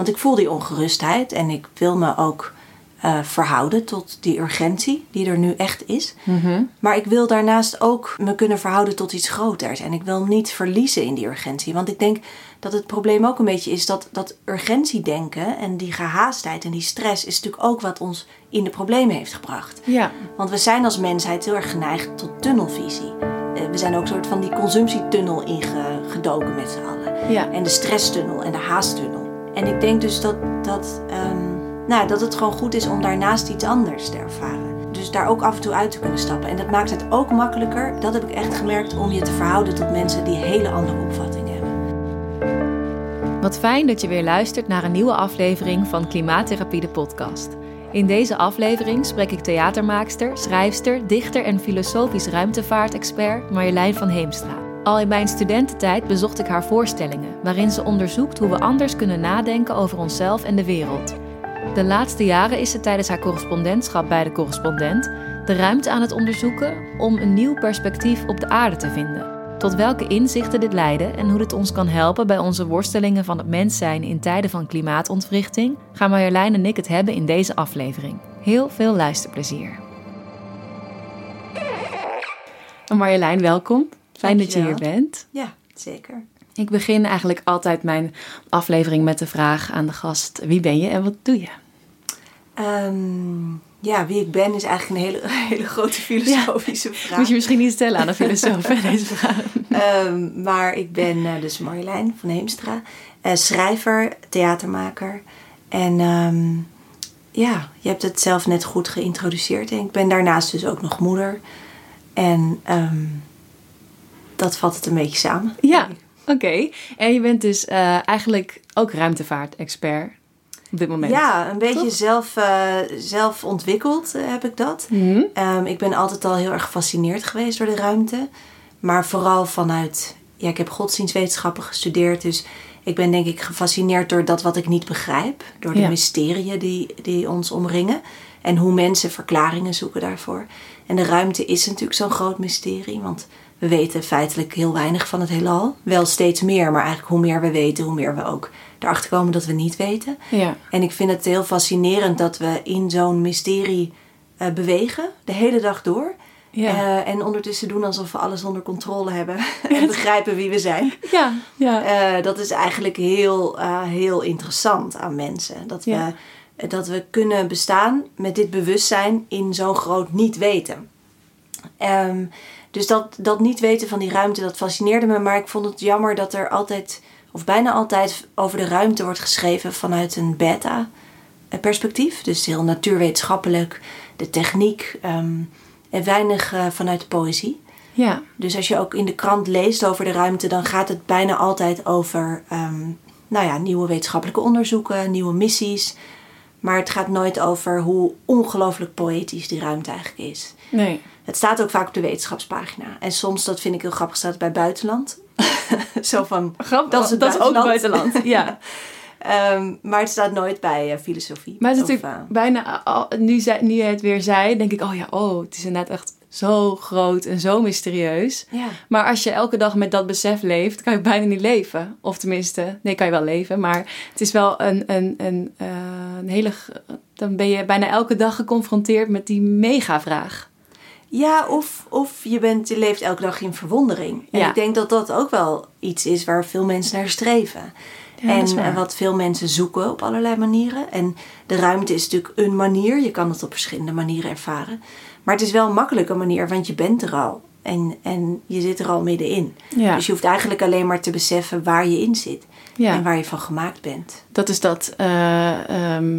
Want ik voel die ongerustheid en ik wil me ook eh, verhouden tot die urgentie die er nu echt is. Maar ik wil daarnaast ook me kunnen verhouden tot iets groters. En ik wil niet verliezen in die urgentie. Want ik denk dat het probleem ook een beetje is dat, dat urgentiedenken en die gehaastheid en die stress is natuurlijk ook wat ons in de problemen heeft gebracht. Ja. Want we zijn als mensheid heel erg geneigd tot tunnelvisie. Eh, We zijn ook een soort van die consumptietunnel ingedoken met z'n allen. Ja. En de stresstunnel en de haasttunnel. En ik denk dus dat, dat, ehm, nou, dat het gewoon goed is om daarnaast iets anders te ervaren. Dus daar ook af en toe uit te kunnen stappen. En dat maakt het ook makkelijker, dat heb ik echt gemerkt, om je te verhouden tot mensen die hele andere opvattingen hebben. Wat fijn dat je weer luistert naar een nieuwe aflevering van Klimaattherapie de podcast. In deze aflevering spreek ik theatermaakster, schrijfster, dichter en filosofisch ruimtevaartexpert Marjolein van Heemstra. Al in mijn studententijd bezocht ik haar voorstellingen, waarin ze onderzoekt hoe we anders kunnen nadenken over onszelf en de wereld. De laatste jaren is ze tijdens haar correspondentschap bij de correspondent de ruimte aan het onderzoeken om een nieuw perspectief op de aarde te vinden. Tot welke inzichten dit leidde en hoe dit ons kan helpen bij onze worstelingen van het mens zijn in tijden van klimaatontwrichting, gaan Marjolein en ik het hebben in deze aflevering. Heel veel luisterplezier. Marjolein, welkom. Fijn dat je hier bent. Ja, zeker. Ik begin eigenlijk altijd mijn aflevering met de vraag aan de gast: wie ben je en wat doe je? Ehm, ja, wie ik ben is eigenlijk een hele, hele grote filosofische vraag. Moet je misschien niet stellen aan een filosoof, hè, deze vraag. Ehm, maar ik ben eh, dus Marjolein van Heemstra, eh, schrijver, theatermaker. En ehm, ja, je hebt het zelf net goed geïntroduceerd. En ik ben daarnaast dus ook nog moeder. En ehm, dat vat het een beetje samen. Ja, oké. En je bent dus eh, eigenlijk ook ruimtevaart-expert op dit moment. Ja, een beetje Toch? zelf, eh, zelf ontwikkeld eh, heb ik dat. Ehm, ik ben altijd al heel erg gefascineerd geweest door de ruimte. Maar vooral vanuit... Ja, ik heb godsdienstwetenschappen gestudeerd. Dus ik ben denk ik gefascineerd door dat wat ik niet begrijp. Door de Ja. mysterieën die, die ons omringen. En hoe mensen verklaringen zoeken daarvoor. En de ruimte is natuurlijk zo'n groot mysterie. Want we weten feitelijk heel weinig van het heelal. Wel steeds meer, maar eigenlijk hoe meer we weten... hoe meer we ook erachter komen dat we niet weten. Ja. En ik vind het heel fascinerend dat we in zo'n mysterie eh, bewegen, de hele dag door. Ja. Eh, en ondertussen doen alsof we alles onder controle hebben en begrijpen wie we zijn. ja, ja. Eh, dat is eigenlijk heel, heel interessant aan mensen. Dat we, Ja. dat we kunnen bestaan met dit bewustzijn in zo'n groot niet weten. Ehm, dus dat, dat niet weten van die ruimte, dat fascineerde me. Maar ik vond het jammer dat er altijd, of bijna altijd, over de ruimte wordt geschreven vanuit een beta-perspectief. Dus heel natuurwetenschappelijk, de techniek ehm, en weinig eh, vanuit de poëzie. ja. Dus als je ook in de krant leest over de ruimte, dan gaat het bijna altijd over ehm, nou ja, nieuwe wetenschappelijke onderzoeken, nieuwe missies. Maar het gaat nooit over hoe ongelooflijk poëtisch die ruimte eigenlijk is. Nee. Het staat ook vaak op de wetenschapspagina. En soms, dat vind ik heel grappig, staat het bij buitenland. Zo van, Grappig, dat is het dat is ook buitenland. buitenland. Ja. Ehm, maar het staat nooit bij eh, filosofie. Maar het is natuurlijk eh, bijna, al- nu, zei- nu je het weer zei, denk ik, oh ja, oh, het is inderdaad echt zo groot en zo mysterieus. ja. Maar als je elke dag met dat besef leeft, kan je bijna niet leven. Of tenminste, nee, kan je wel leven, maar het is wel een, een, een, eh, een hele. Dan ben je bijna elke dag geconfronteerd met die mega-vraag. Ja, of, of je, bent, je leeft elke dag in verwondering. En Ja. ik denk dat dat ook wel iets is waar veel mensen naar streven. Ja, en eh, wat veel mensen zoeken op allerlei manieren. En de ruimte is natuurlijk een manier. Je kan het op verschillende manieren ervaren. Maar het is wel een makkelijke manier, want je bent er al. En, en je zit er al middenin. Ja. Dus je hoeft eigenlijk alleen maar te beseffen waar je in zit. Ja. En waar je van gemaakt bent. Dat is dat, eh, ehm,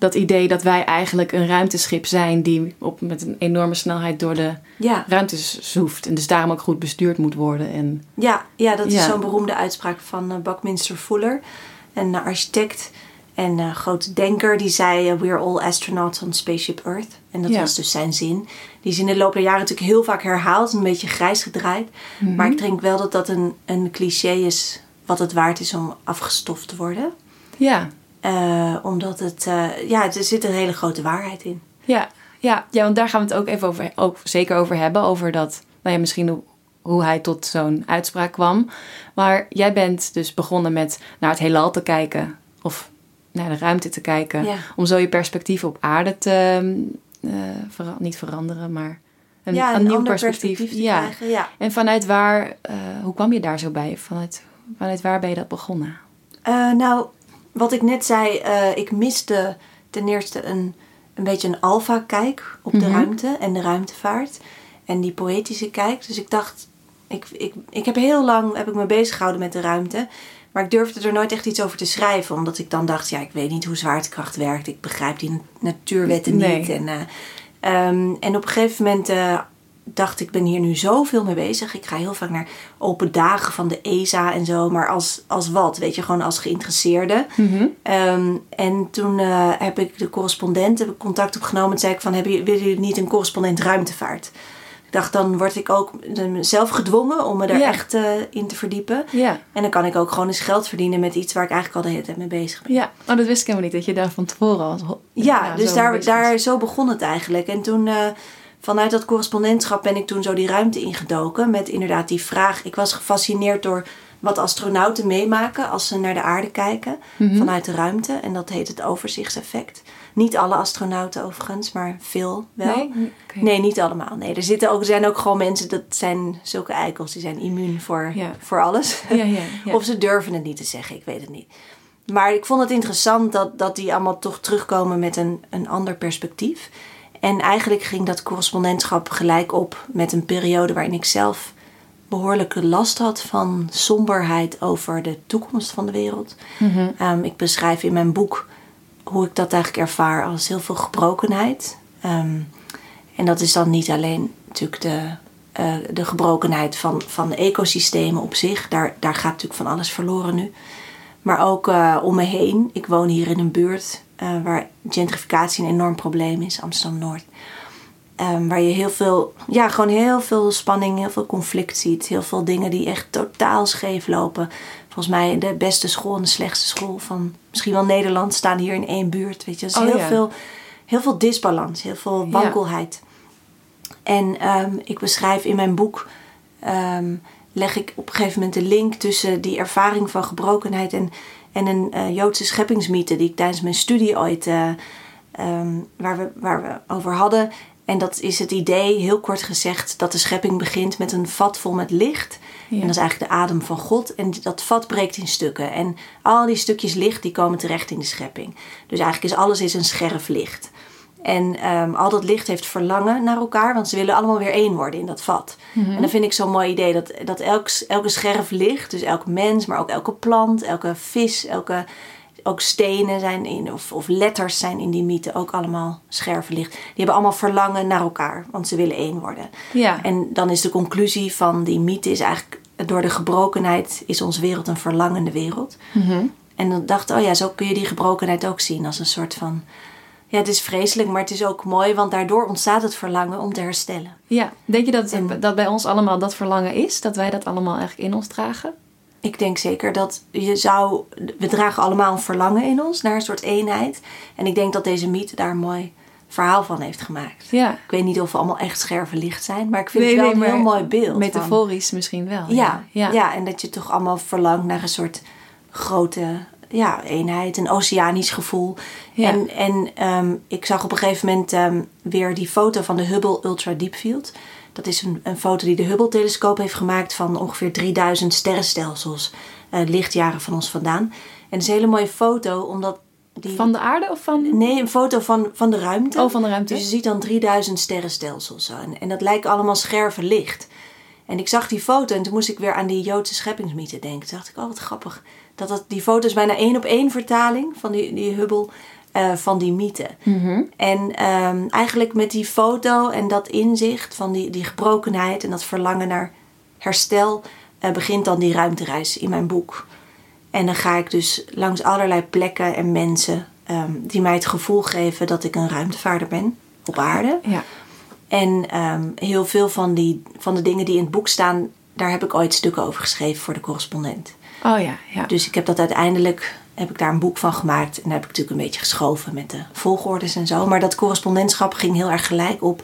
dat idee dat wij eigenlijk een ruimteschip zijn die op, met een enorme snelheid door de Ja, ruimte zoeft. En dus daarom ook goed bestuurd moet worden. En, ja, ja dat is zo'n beroemde uitspraak van eh, Buckminster Fuller. Een eh, architect en eh, grote denker. Die zei, eh, we're all astronauts on Spaceship Earth. En dat Ja. was dus zijn zin. Die is in de loop der jaren natuurlijk heel vaak herhaald. Een beetje grijs gedraaid. Mhm. Maar ik denk wel dat dat een, een cliché is wat het waard is om afgestoft te worden. ja, Eh, omdat het, eh, ja, er zit een hele grote waarheid in. Ja, ja, ja, want daar gaan we het ook even over, ook zeker over hebben. Over dat, nou ja, misschien hoe, hoe hij tot zo'n uitspraak kwam. Maar jij bent dus begonnen met naar het heelal te kijken. Of naar de ruimte te kijken. Ja. Om zo je perspectief op aarde te, vera- niet veranderen, maar een, ja, een, nieuw perspectief. te ja. krijgen. Ja. En vanuit waar, hoe kwam je daar zo bij? Vanuit, vanuit waar ben je dat begonnen? Nou, wat ik net zei, eh, ik miste ten eerste een, een beetje een alfa-kijk op de Mhm. ruimte en de ruimtevaart. En die poëtische kijk. Dus ik dacht, ik, ik, ik heb heel lang heb ik me bezig gehouden met de ruimte. Maar ik durfde er nooit echt iets over te schrijven. Omdat ik dan dacht, ja, ik weet niet hoe zwaartekracht werkt. Ik begrijp die na- natuurwetten Nee. niet. En, eh, ehm, en op een gegeven moment eh, dacht ik, ben hier nu zoveel mee bezig. Ik ga heel vaak naar open dagen van de ESA en zo. Maar als, als wat, weet je, gewoon als geïnteresseerde. Ehm, en toen eh, heb ik de correspondent heb ik contact opgenomen. En zei ik van, hebben jullie- willen jullie niet een correspondent ruimtevaart? Ik dacht, dan word ik ook zelf gedwongen om me daar Ja. echt eh, in te verdiepen. Ja. En dan kan ik ook gewoon eens geld verdienen met iets waar ik eigenlijk al de hele tijd mee bezig ben. Ja, oh, dat wist ik helemaal niet, dat je daar van tevoren al... Ja, nou, dus zo daar, daar, zo begon het eigenlijk. En toen, eh, vanuit dat correspondentschap ben ik toen zo die ruimte ingedoken. Met inderdaad die vraag. Ik was gefascineerd door wat astronauten meemaken als ze naar de aarde kijken. Mhm. Vanuit de ruimte. En dat heet het overzichtseffect. Niet alle astronauten overigens, maar veel wel. Nee? Nee, niet allemaal. Nee, er, zitten ook, er zijn ook gewoon mensen, dat zijn zulke eikels, die zijn immuun voor, Ja. voor alles. Ja, ja, ja. Of ze durven het niet te zeggen, ik weet het niet. Maar ik vond het interessant dat, dat die allemaal toch terugkomen met een, een ander perspectief. En eigenlijk ging dat correspondentschap gelijk op met een periode waarin ik zelf behoorlijke last had van somberheid over de toekomst van de wereld. Ehm, ik beschrijf in mijn boek hoe ik dat eigenlijk ervaar als heel veel gebrokenheid. Ehm, en dat is dan niet alleen natuurlijk de, eh, de gebrokenheid van, van de ecosystemen op zich. Daar, daar gaat natuurlijk van alles verloren nu. Maar ook eh, om me heen. Ik woon hier in een buurt eh, waar gentrificatie een enorm probleem is, Amsterdam-Noord. Ehm, waar je heel veel, ja, gewoon heel veel spanning, heel veel conflict ziet. Heel veel dingen die echt totaal scheef lopen. Volgens mij de beste school en de slechtste school van misschien wel Nederland staan hier in één buurt. Weet je, dus Oh, heel, ja. veel, heel veel disbalans, heel veel Ja. wankelheid. En ehm, ik beschrijf in mijn boek, ehm, leg ik op een gegeven moment de link tussen die ervaring van gebrokenheid en, en een eh, Joodse scheppingsmythe die ik tijdens mijn studie ooit, eh, ehm, waar, we, waar we over hadden. En dat is het idee, heel kort gezegd, dat de schepping begint met een vat vol met licht. Ja. En dat is eigenlijk de adem van God. En dat vat breekt in stukken. En al die stukjes licht die komen terecht in de schepping. Dus eigenlijk is alles is een scherf licht. En ehm, al dat licht heeft verlangen naar elkaar, want ze willen allemaal weer één worden in dat vat. En dat vind ik zo'n mooi idee, dat, dat elk, elke scherf licht, dus elk mens, maar ook elke plant, elke vis, elke, ook stenen zijn in, of, of letters zijn in die mythe ook allemaal scherven licht. Die hebben allemaal verlangen naar elkaar, want ze willen één worden. Ja. En dan is de conclusie van die mythe is eigenlijk, door de gebrokenheid is onze wereld een verlangende wereld. Mhm. En dan dacht oh ja, zo kun je die gebrokenheid ook zien als een soort van... Ja, het is vreselijk, maar het is ook mooi, want daardoor ontstaat het verlangen om te herstellen. Ja, denk je dat, En- dat bij ons allemaal dat verlangen is? Dat wij dat allemaal eigenlijk in ons dragen? Ik denk zeker dat je zou... We dragen allemaal een verlangen in ons naar een soort eenheid. En ik denk dat deze mythe daar een mooi verhaal van heeft gemaakt. Ja. Ik weet niet of we allemaal echt scherven licht zijn, maar ik vind het wel een heel mooi beeld. van- Metaforisch misschien wel. Ja, ja. ja. en dat je toch allemaal verlangt naar een soort grote ja, eenheid, een oceanisch gevoel. Ja. En, en ehm, ik zag op een gegeven moment ehm, weer die foto van de Hubble Ultra Deep Field. Dat is een, een foto die de Hubble-telescoop heeft gemaakt van ongeveer 3000 sterrenstelsels, eh, lichtjaren van ons vandaan. En het is een hele mooie foto, omdat die... Van de aarde of van... Nee, een foto van, van de ruimte. Oh, van de ruimte. Dus je ziet dan 3000 sterrenstelsels. En, en dat lijken allemaal scherven licht. En ik zag die foto en toen moest ik weer aan die Joodse scheppingsmythe denken. Toen dacht ik, oh wat grappig. Dat, dat die foto is bijna één op één vertaling van die, die Hubble eh, van die mythe. Mhm. En ehm, eigenlijk met die foto en dat inzicht van die, die gebrokenheid en dat verlangen naar herstel... eh, begint dan die ruimtereis in mijn boek. En dan ga ik dus langs allerlei plekken en mensen ehm, die mij het gevoel geven dat ik een ruimtevaarder ben op aarde. Ja. En ehm, heel veel van, die, van de dingen die in het boek staan, daar heb ik ooit stukken over geschreven voor de correspondent. Oh ja, ja. Dus ik heb dat uiteindelijk, heb ik daar een boek van gemaakt. En daar heb ik natuurlijk een beetje geschoven met de volgordes en zo. Maar dat correspondentschap ging heel erg gelijk op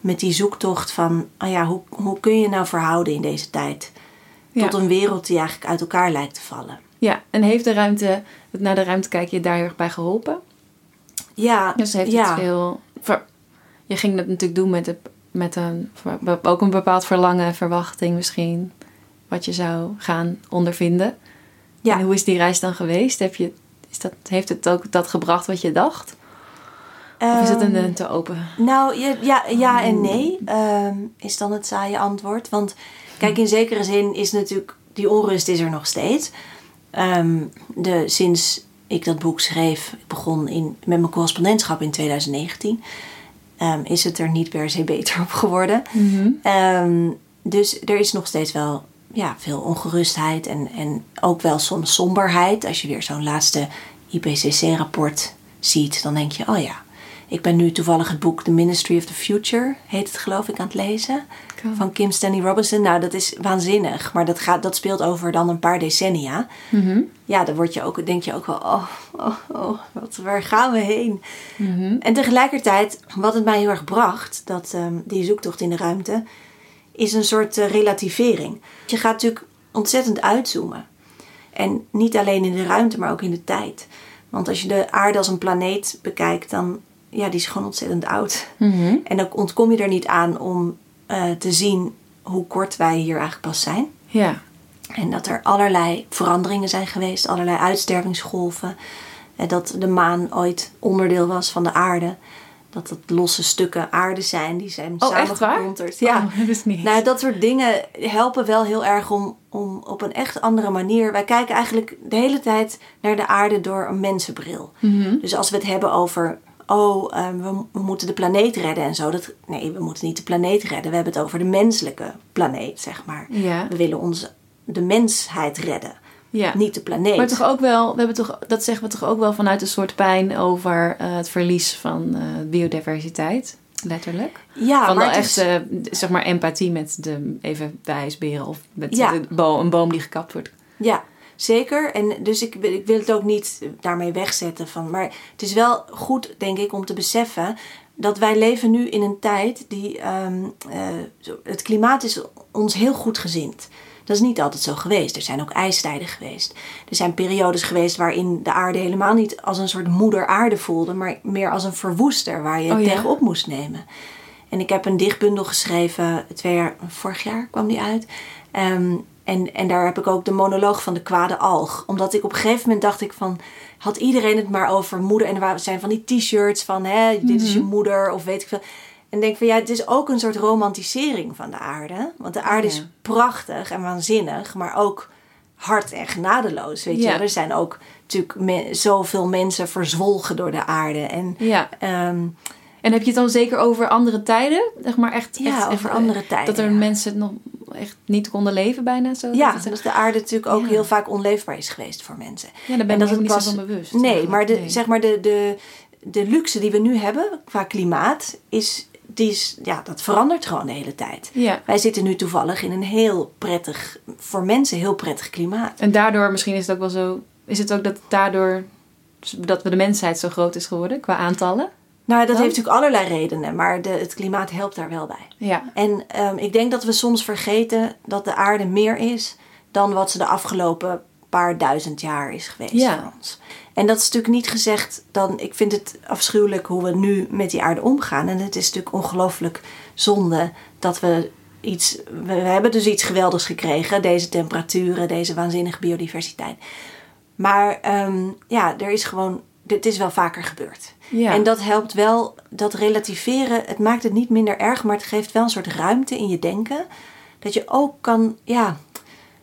met die zoektocht van, oh ja, hoe, hoe kun je nou verhouden in deze tijd? Ja. Tot een wereld die eigenlijk uit elkaar lijkt te vallen. Ja, en heeft de ruimte, het naar de ruimte kijken je daar heel erg bij geholpen? Ja, Dus heeft ja. het. Je ging dat natuurlijk doen met, met een, ook een bepaald verlangen, verwachting misschien, wat je zou gaan ondervinden. Ja. En hoe is die reis dan geweest? Heb je, is dat, heeft het ook dat gebracht wat je dacht? Of is het een, Ehm, een te open? Nou, ja, ja, ja en nee, ehm, is dan het saaie antwoord. Want kijk, in zekere zin is natuurlijk, die onrust is er nog steeds. Ehm, de, sinds ik dat boek schreef, ik begon in, met mijn correspondentschap in 2019, ehm, is het er niet per se beter op geworden. Ehm, dus er is nog steeds wel ja, veel ongerustheid en, en ook wel soms somberheid. Als je weer zo'n laatste IPCC-rapport ziet, dan denk je, oh ja, ik ben nu toevallig het boek The Ministry of the Future, heet het geloof ik, aan het lezen. Cool. Van Kim Stanley Robinson. Nou, dat is waanzinnig. Maar dat, gaat, dat speelt over dan een paar decennia. Ja, dan word je ook, denk je ook wel, oh, oh, oh wat, waar gaan we heen? En tegelijkertijd, wat het mij heel erg bracht, dat, ehm, die zoektocht in de ruimte, is een soort eh, relativering. Je gaat natuurlijk ontzettend uitzoomen. En niet alleen in de ruimte, maar ook in de tijd. Want als je de aarde als een planeet bekijkt, dan ja, die is gewoon ontzettend oud. En dan ontkom je er niet aan om eh, te zien hoe kort wij hier eigenlijk pas zijn. Ja. En dat er allerlei veranderingen zijn geweest, allerlei uitstervingsgolven. En dat de maan ooit onderdeel was van de aarde. Dat het losse stukken aarde zijn, die zijn Oh. Ja. Oh, dat is niet. Nou, dat soort dingen helpen wel heel erg om, om op een echt andere manier. Wij kijken eigenlijk de hele tijd naar de aarde door een mensenbril. Mhm. Dus als we het hebben over. Oh, ehm, we, we moeten de planeet redden en zo. Dat, nee, we moeten niet de planeet redden. We hebben het over de menselijke planeet, zeg maar. Ja. We willen onze, de mensheid redden, ja. niet de planeet. Maar toch ook wel, we hebben toch, dat zeggen we toch ook wel vanuit een soort pijn over eh, het verlies van eh, biodiversiteit. Letterlijk. ja, van maar wel het echt, is- eh, zeg maar, empathie met de, even de ijsberen of met Ja. de bo- een boom die gekapt wordt. Ja, zeker. En dus ik, wil- ik wil het ook niet daarmee wegzetten van. Maar het is wel goed, denk ik, om te beseffen dat wij leven nu in een tijd die. ehm, eh, het klimaat is ons heel goed gezind. Dat is niet altijd zo geweest. Er zijn ook ijstijden geweest. Er zijn periodes geweest waarin de aarde helemaal niet als een soort moeder aarde voelde, maar meer als een verwoester waar je Oh ja? tegenop moest nemen. En ik heb een dichtbundel geschreven, twee jaar, vorig jaar kwam die uit. Ehm, en, en daar heb ik ook de monoloog van de kwade alg. Omdat ik op een gegeven moment dacht ik van... Had iedereen het maar over moeder. En er waren- zijn van die t-shirts van... Hè, dit is je moeder of weet ik veel. En denk van ja, het is ook een soort romantisering van de aarde. Want de aarde Ja. is prachtig en waanzinnig. Maar ook hard en genadeloos. Weet je Ja. Er zijn ook natuurlijk me- zoveel mensen verzwolgen door de aarde. En Ja. ehm, En heb je het dan zeker over andere tijden? Zeg maar echt, Ja, echt, over echt, andere tijden, Dat er mensen nog echt niet konden leven bijna zo? Ja, Dat- dat de aarde natuurlijk ook Ja. heel vaak onleefbaar is geweest voor mensen. Ja, daar ben ik niet pas- zo van bewust. Nee, maar, de, Nee. zeg maar de, de, de luxe die we nu hebben qua klimaat, is, die is, ja, dat verandert gewoon de hele tijd. Ja. Wij zitten nu toevallig in een heel prettig, voor mensen heel prettig klimaat. En daardoor, misschien is het ook wel zo... Is het ook dat daardoor... Dat we de mensheid zo groot is geworden qua aantallen? Nou, dat Dan? heeft natuurlijk allerlei redenen, maar de, het klimaat helpt daar wel bij. Ja. En ehm, ik denk dat we soms vergeten dat de aarde meer is dan wat ze de afgelopen paar duizend jaar is geweest Ja. voor ons. En dat is natuurlijk niet gezegd dan. Ik vind het afschuwelijk hoe we nu met die aarde omgaan. En het is natuurlijk ongelooflijk zonde dat we iets. We, we hebben dus iets geweldigs gekregen. Deze temperaturen, deze waanzinnige biodiversiteit. Maar ehm, ja, er is gewoon. Dit is wel vaker gebeurd. Ja. En dat helpt wel, dat relativeren. Het maakt het niet minder erg, maar het geeft wel een soort ruimte in je denken. Dat je ook kan, ja.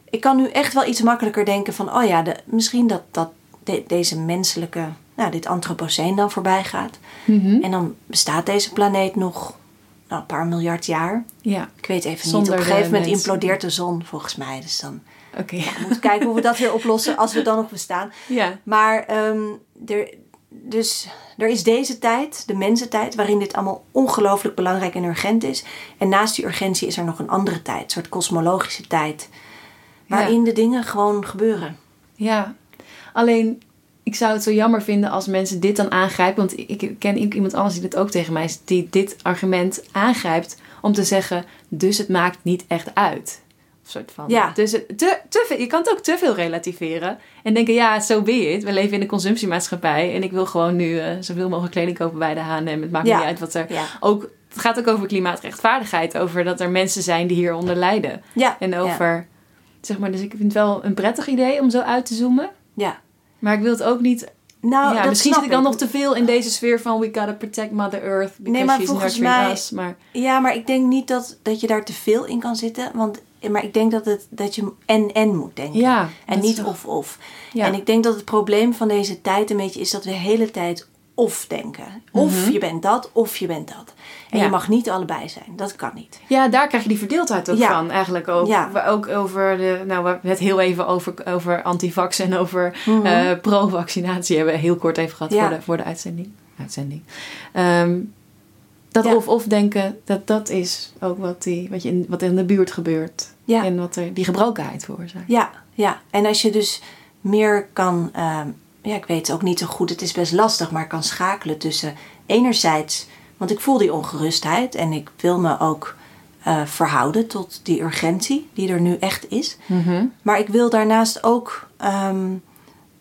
Ik kan nu echt wel iets makkelijker denken van, oh ja, de, misschien dat, dat de- deze menselijke, nou, dit antropoceen dan voorbij gaat. Mhm. En dan bestaat deze planeet nog nou, een paar miljard jaar. Ja. Ik weet even Zonder niet. Op een gegeven moment mensen. implodeert de zon volgens mij. Dus dan Oké. we moeten kijken hoe we dat weer oplossen als we dan nog bestaan. Ja. Maar ehm, er, dus, er is deze tijd, de mensentijd, waarin dit allemaal ongelooflijk belangrijk en urgent is. En naast die urgentie is er nog een andere tijd, een soort kosmologische tijd. Waarin de dingen gewoon gebeuren. Ja, alleen ik zou het zo jammer vinden als mensen dit dan aangrijpen. Want ik ken iemand anders die dit ook tegen mij is, die dit argument aangrijpt om te zeggen: dus het maakt niet echt uit. Soort van. Ja. Dus te, te je kan het ook te veel relativeren. En denken, ja, zo ben je het. We leven in een consumptiemaatschappij. En ik wil gewoon nu eh, zoveel mogelijk kleding kopen bij de H&M. Het maakt Ja. niet uit wat er... Ja. Ook, het gaat ook over klimaatrechtvaardigheid. Over dat er mensen zijn die hieronder lijden. Ja. En over... Zeg maar, dus ik vind het wel een prettig idee om zo uit te zoomen. Ja. Maar ik wil het ook niet... Nou, ja, misschien snap zit ik dan ik. nog te veel in deze sfeer van... We gotta protect Mother Earth because Nee, maar she's volgens mij- us. Maar Ja, maar ik denk niet dat, dat je daar te veel in kan zitten. Want, maar ik denk dat, het, dat je en-en moet denken. ja. En niet of-of. Ja. En ik denk dat het probleem van deze tijd een beetje is dat we de hele tijd of denken. Of je bent dat, of je bent dat. En Mhm. Ja. je mag niet allebei zijn. Dat kan niet. Ja, daar krijg je die verdeeldheid ook Ja. van. Eigenlijk ook. Ja. Ook over de. Nou, we hebben het heel even over, over antivax en over Mhm. eh, pro-vaccinatie hebben we heel kort even gehad voor, de, voor de uitzending. uitzending. Ehm, dat of-of denken, dat, dat is ook wat, die, wat, je in, wat in de buurt gebeurt. Ja. En wat er die gebrokenheid veroorzaakt. Ja, ja. En als je dus meer kan, ehm, ja, ik weet het ook niet zo goed, het is best lastig, maar kan schakelen tussen enerzijds, want ik voel die ongerustheid en ik wil me ook eh, verhouden tot die urgentie die er nu echt is. Mhm. Maar ik wil daarnaast ook ehm,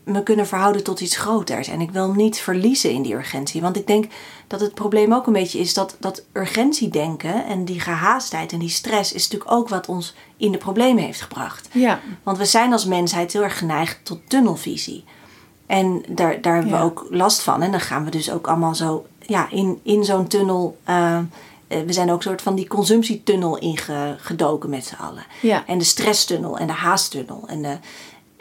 me kunnen verhouden tot iets groters. En ik wil niet verliezen in die urgentie. Want ik denk dat het probleem ook een beetje is dat, dat urgentiedenken en die gehaastheid en die stress is natuurlijk ook wat ons in de problemen heeft gebracht. Ja. Want we zijn als mensheid heel erg geneigd tot tunnelvisie. En daar, daar hebben Ja. we ook last van. En dan gaan we dus ook allemaal zo ja, in, in zo'n tunnel. eh, eh, we zijn ook een soort van die consumptietunnel ingedoken met z'n allen. Ja. En de stresstunnel en de haasttunnel. En, de,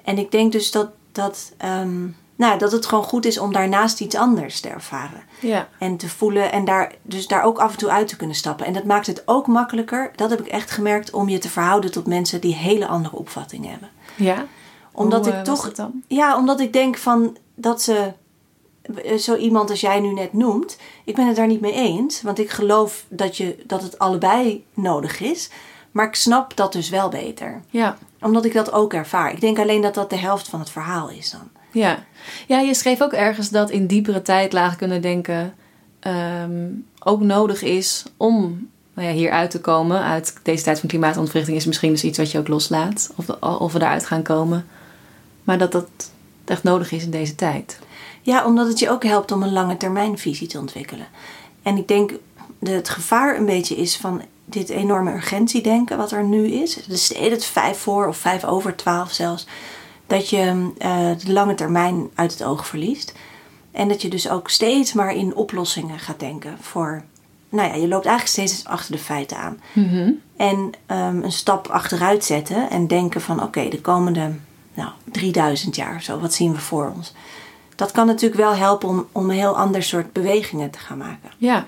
en ik denk dus dat, dat, ehm, nou, dat het gewoon goed is om daarnaast iets anders te ervaren. Ja. En te voelen en daar, dus daar ook af en toe uit te kunnen stappen. En dat maakt het ook makkelijker, dat heb ik echt gemerkt, om je te verhouden tot mensen die hele andere opvattingen hebben. Ja. Omdat Hoe, ik eh, toch- dan? Ja, omdat ik denk van dat ze. eh, Zo iemand als jij nu net noemt, ik ben het daar niet mee eens. Want ik geloof dat, je, dat het allebei nodig is. Maar ik snap dat dus wel beter. Ja. Omdat ik dat ook ervaar. Ik denk alleen dat dat de helft van het verhaal is dan. Ja. ja, je schreef ook ergens dat in diepere tijdlagen kunnen denken ehm, ook nodig is om nou ja, hier uit te komen. Uit deze tijd van klimaatontwrichting is misschien dus iets wat je ook loslaat. Of, of we eruit gaan komen. Maar dat dat echt nodig is in deze tijd. Ja, omdat het je ook helpt om een lange termijn visie te ontwikkelen. En ik denk dat het gevaar een beetje is van dit enorme urgentiedenken wat er nu is. Dus het vijf voor of vijf over twaalf zelfs. Dat je eh, de lange termijn uit het oog verliest. En dat je dus ook steeds maar in oplossingen gaat denken voor... Nou ja, je loopt eigenlijk steeds achter de feiten aan. En ehm, een stap achteruit zetten en denken van oké, de komende nou, 3000 jaar of zo, wat zien we voor ons? Dat kan natuurlijk wel helpen om, om een heel ander soort bewegingen te gaan maken. Ja,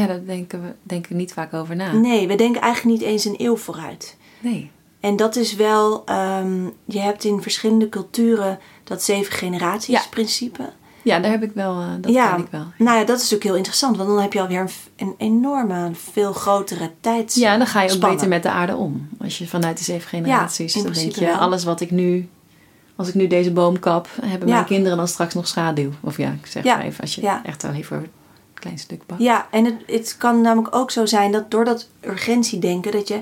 ja daar denken we denken we niet vaak over na. Nee, we denken eigenlijk niet eens een eeuw vooruit. Nee. En dat is wel, ehm, je hebt in verschillende culturen dat zeven generaties Ja. principe. Ja, daar heb ik wel, eh, dat ja, ik wel. nou ja, dat is natuurlijk heel interessant, want dan heb je alweer een, een enorme, veel grotere tijd. Ja, dan ga je ook beter met de aarde om. Als je vanuit die zeven generaties, dan denk je, wel. alles wat ik nu, als ik nu deze boom kap, hebben mijn kinderen dan straks nog schaduw. Of ja, ik zeg maar even, als je echt wel even klein stuk pakt. Ja, en het, het kan namelijk ook zo zijn dat door dat urgentiedenken dat je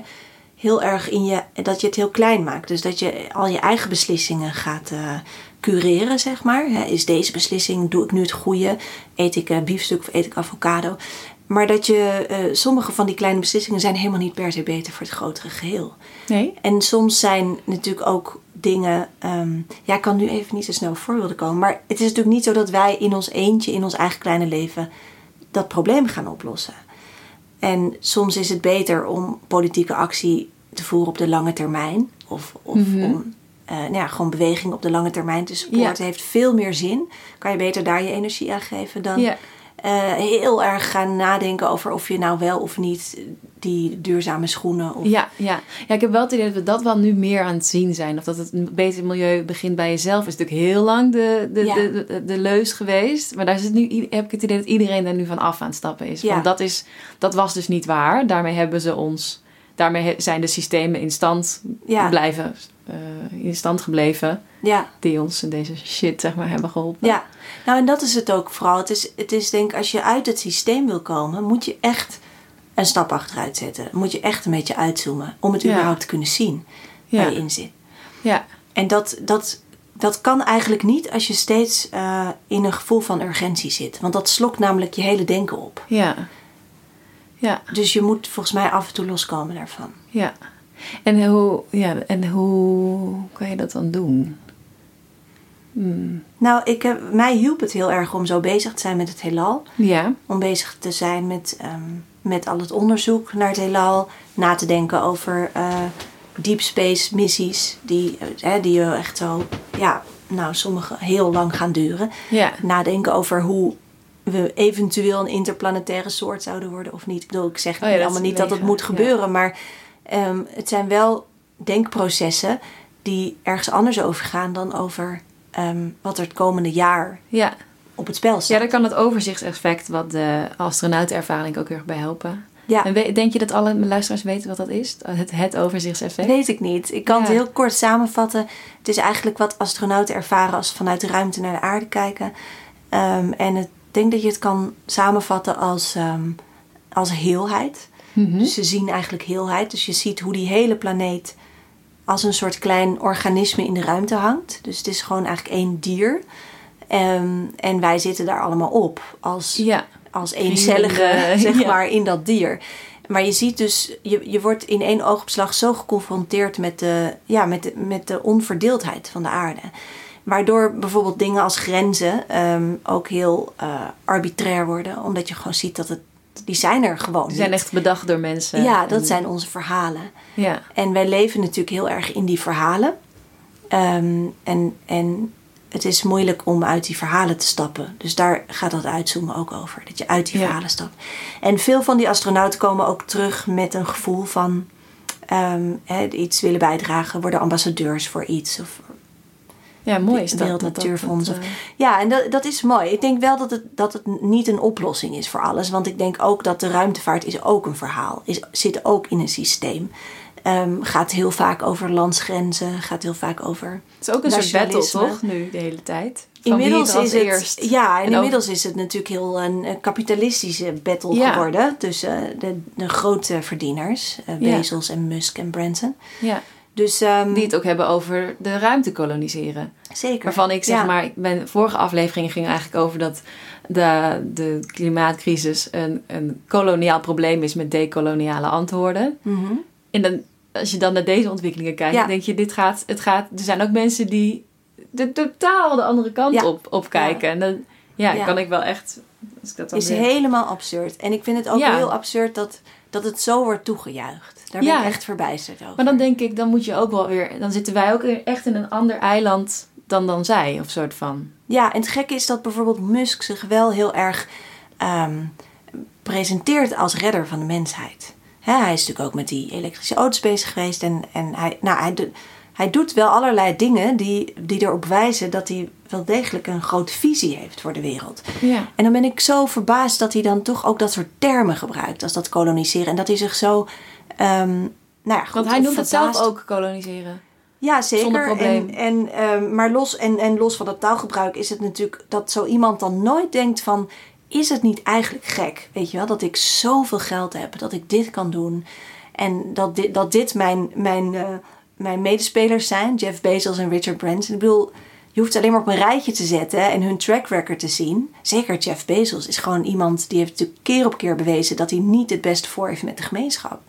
heel erg in je dat je het heel klein maakt. Dus dat je al je eigen beslissingen gaat eh, cureren, zeg maar. Is deze beslissing, doe ik nu het goede? Eet ik eh, biefstuk of eet ik avocado? Maar dat je eh, sommige van die kleine beslissingen zijn helemaal niet per se beter voor het grotere geheel. Nee? En soms zijn natuurlijk ook dingen. ehm, ja, ik kan nu even niet zo snel voorbeelden komen. Maar het is natuurlijk niet zo dat wij in ons eentje, in ons eigen kleine leven, dat probleem gaan oplossen. En soms is het beter om politieke actie te voeren op de lange termijn. Of, of om eh, nou ja, gewoon beweging op de lange termijn te supporten. Ja. heeft veel meer zin. Kan je beter daar je energie aan geven dan Ja. Eh, heel erg gaan nadenken over of je nou wel of niet die duurzame schoenen. Of, Ja, ja. ja, ik heb wel het idee dat we dat wel nu meer aan het zien zijn. Of dat het beter milieu begint bij jezelf. is natuurlijk heel lang de, de, Ja. de, de, de leus geweest. Maar daar zit nu, heb ik het idee dat iedereen daar nu van af aan het stappen is. Ja. Want dat, is, dat was dus niet waar. Daarmee hebben ze ons... Daarmee zijn de systemen in stand Ja. blijven... eh, in stand gebleven. Ja. Die ons in deze shit, zeg maar, hebben geholpen. Ja, nou en dat is het ook vooral. Het is, het is denk ik, als je uit het systeem wil komen, moet je echt een stap achteruit zetten. Moet je echt een beetje uitzoomen om het Ja. überhaupt te kunnen zien Ja. waar je in zit. Ja. En dat, dat, dat kan eigenlijk niet als je steeds eh, in een gevoel van urgentie zit. Want dat slokt namelijk je hele denken op. Ja. Ja. Dus je moet volgens mij af en toe loskomen daarvan. Ja. En hoe, ja, en hoe kan je dat dan doen? Hmm. Nou, ik heb, mij hielp het heel erg om zo bezig te zijn met het heelal. Ja. Om bezig te zijn met, ehm, met al het onderzoek naar het heelal. Na te denken over eh, deep space missies. Die, hè, die echt zo, ja, nou, sommige heel lang gaan duren. Ja. Nadenken over hoe we eventueel een interplanetaire soort zouden worden of niet. Ik bedoel, ik zeg Oh ja, allemaal niet dat het moet ja. gebeuren. Maar ehm, het zijn wel denkprocessen die ergens anders over gaan dan over ehm, wat er het komende jaar Ja. op het spel Ja, staat. daar kan het overzichtseffect wat de astronautenervaring ook heel erg bij helpen. Ja. En we- denk je dat alle luisteraars weten wat dat is? Het, het overzichtseffect? Weet ik niet. Ik kan het Ja. heel kort samenvatten. Het is eigenlijk wat astronauten ervaren als ze vanuit de ruimte naar de aarde kijken. Ehm, en ik denk dat je het kan samenvatten als, ehm, als heelheid. Mhm. Dus ze zien eigenlijk heelheid. Dus je ziet hoe die hele planeet als een soort klein organisme in de ruimte hangt. Dus het is gewoon eigenlijk één dier. Ehm, en wij zitten daar allemaal op als Ja. als eencellige, Vrienden, zeg ja. maar, in dat dier. Maar je ziet dus, je, je wordt in één oogopslag zo geconfronteerd met de, ja, met de, met de onverdeeldheid van de aarde. Waardoor bijvoorbeeld dingen als grenzen ehm, ook heel eh, arbitrair worden. Omdat je gewoon ziet dat het, die zijn er gewoon Die zijn echt bedacht door mensen. Ja, dat En- zijn onze verhalen. Ja. En wij leven natuurlijk heel erg in die verhalen. Ehm, en, en het is moeilijk om uit die verhalen te stappen. Dus daar gaat dat uitzoomen ook over. Dat je uit die Ja. verhalen stapt. En veel van die astronauten komen ook terug met een gevoel van hè, iets willen bijdragen. Worden ambassadeurs voor iets. Of, ja, mooi is dat. Wereld dat- dat- eh, ja, en dat, dat is mooi. Ik denk wel dat het, dat het niet een oplossing is voor alles. Want ik denk ook dat de ruimtevaart is ook een verhaal. Is, zit ook in een systeem. Ehm, gaat heel vaak over landsgrenzen. Gaat heel vaak over Het is ook een soort battle, toch? Nu, de hele tijd. Van Inmiddels het is het, eerst. ja, en, inmiddels is het natuurlijk heel een, een kapitalistische battle Ja. geworden tussen de, de grote verdieners, eh, Ja. Bezos en Musk en Branson. Ja. Dus ehm, Die het ook hebben over de ruimte koloniseren. zeker. Waarvan ik zeg Ja. maar, mijn vorige aflevering ging eigenlijk over dat de, de klimaatcrisis een, een koloniaal probleem is met decoloniale antwoorden. Mhm. En dan, als je dan naar deze ontwikkelingen kijkt, Ja. denk je, dit gaat, het gaat, er zijn ook mensen die de totaal de andere kant Ja. op, op kijken. En dan ja, kan ik wel echt, als ik dat dan is weer- helemaal absurd. En ik vind het ook heel absurd dat het zo wordt toegejuicht. Daar ben Ja. ik echt verbijsterd over. Maar dan denk ik, dan moet je ook wel weer, dan zitten wij ook echt in een ander eiland dan dan zij, of soort van. Ja, en het gekke is dat bijvoorbeeld Musk zich wel heel erg ehm, presenteert als redder van de mensheid. Hij is natuurlijk ook met die elektrische auto's bezig geweest. En, en hij, nou, hij, hij doet wel allerlei dingen die, die erop wijzen dat hij wel degelijk een grote visie heeft voor de wereld. Ja. En dan ben ik zo verbaasd dat hij dan toch ook dat soort termen gebruikt als dat koloniseren. En dat hij zich zo. ehm, nou ja, goed, Want hij noemt het zelf ook koloniseren. Ja, zeker. Zonder probleem. En, en, ehm, maar los, en, en los van dat taalgebruik is het natuurlijk dat zo iemand dan nooit denkt van... Is het niet eigenlijk gek, weet je wel, dat ik zoveel geld heb, dat ik dit kan doen. En dat dit, dat dit mijn, mijn, eh, mijn medespelers zijn, Jeff Bezos en Richard Branson. Ik bedoel, je hoeft alleen maar op een rijtje te zetten en hun track record te zien. Zeker Jeff Bezos is gewoon iemand die heeft natuurlijk keer op keer bewezen dat hij niet het beste voor heeft met de gemeenschap.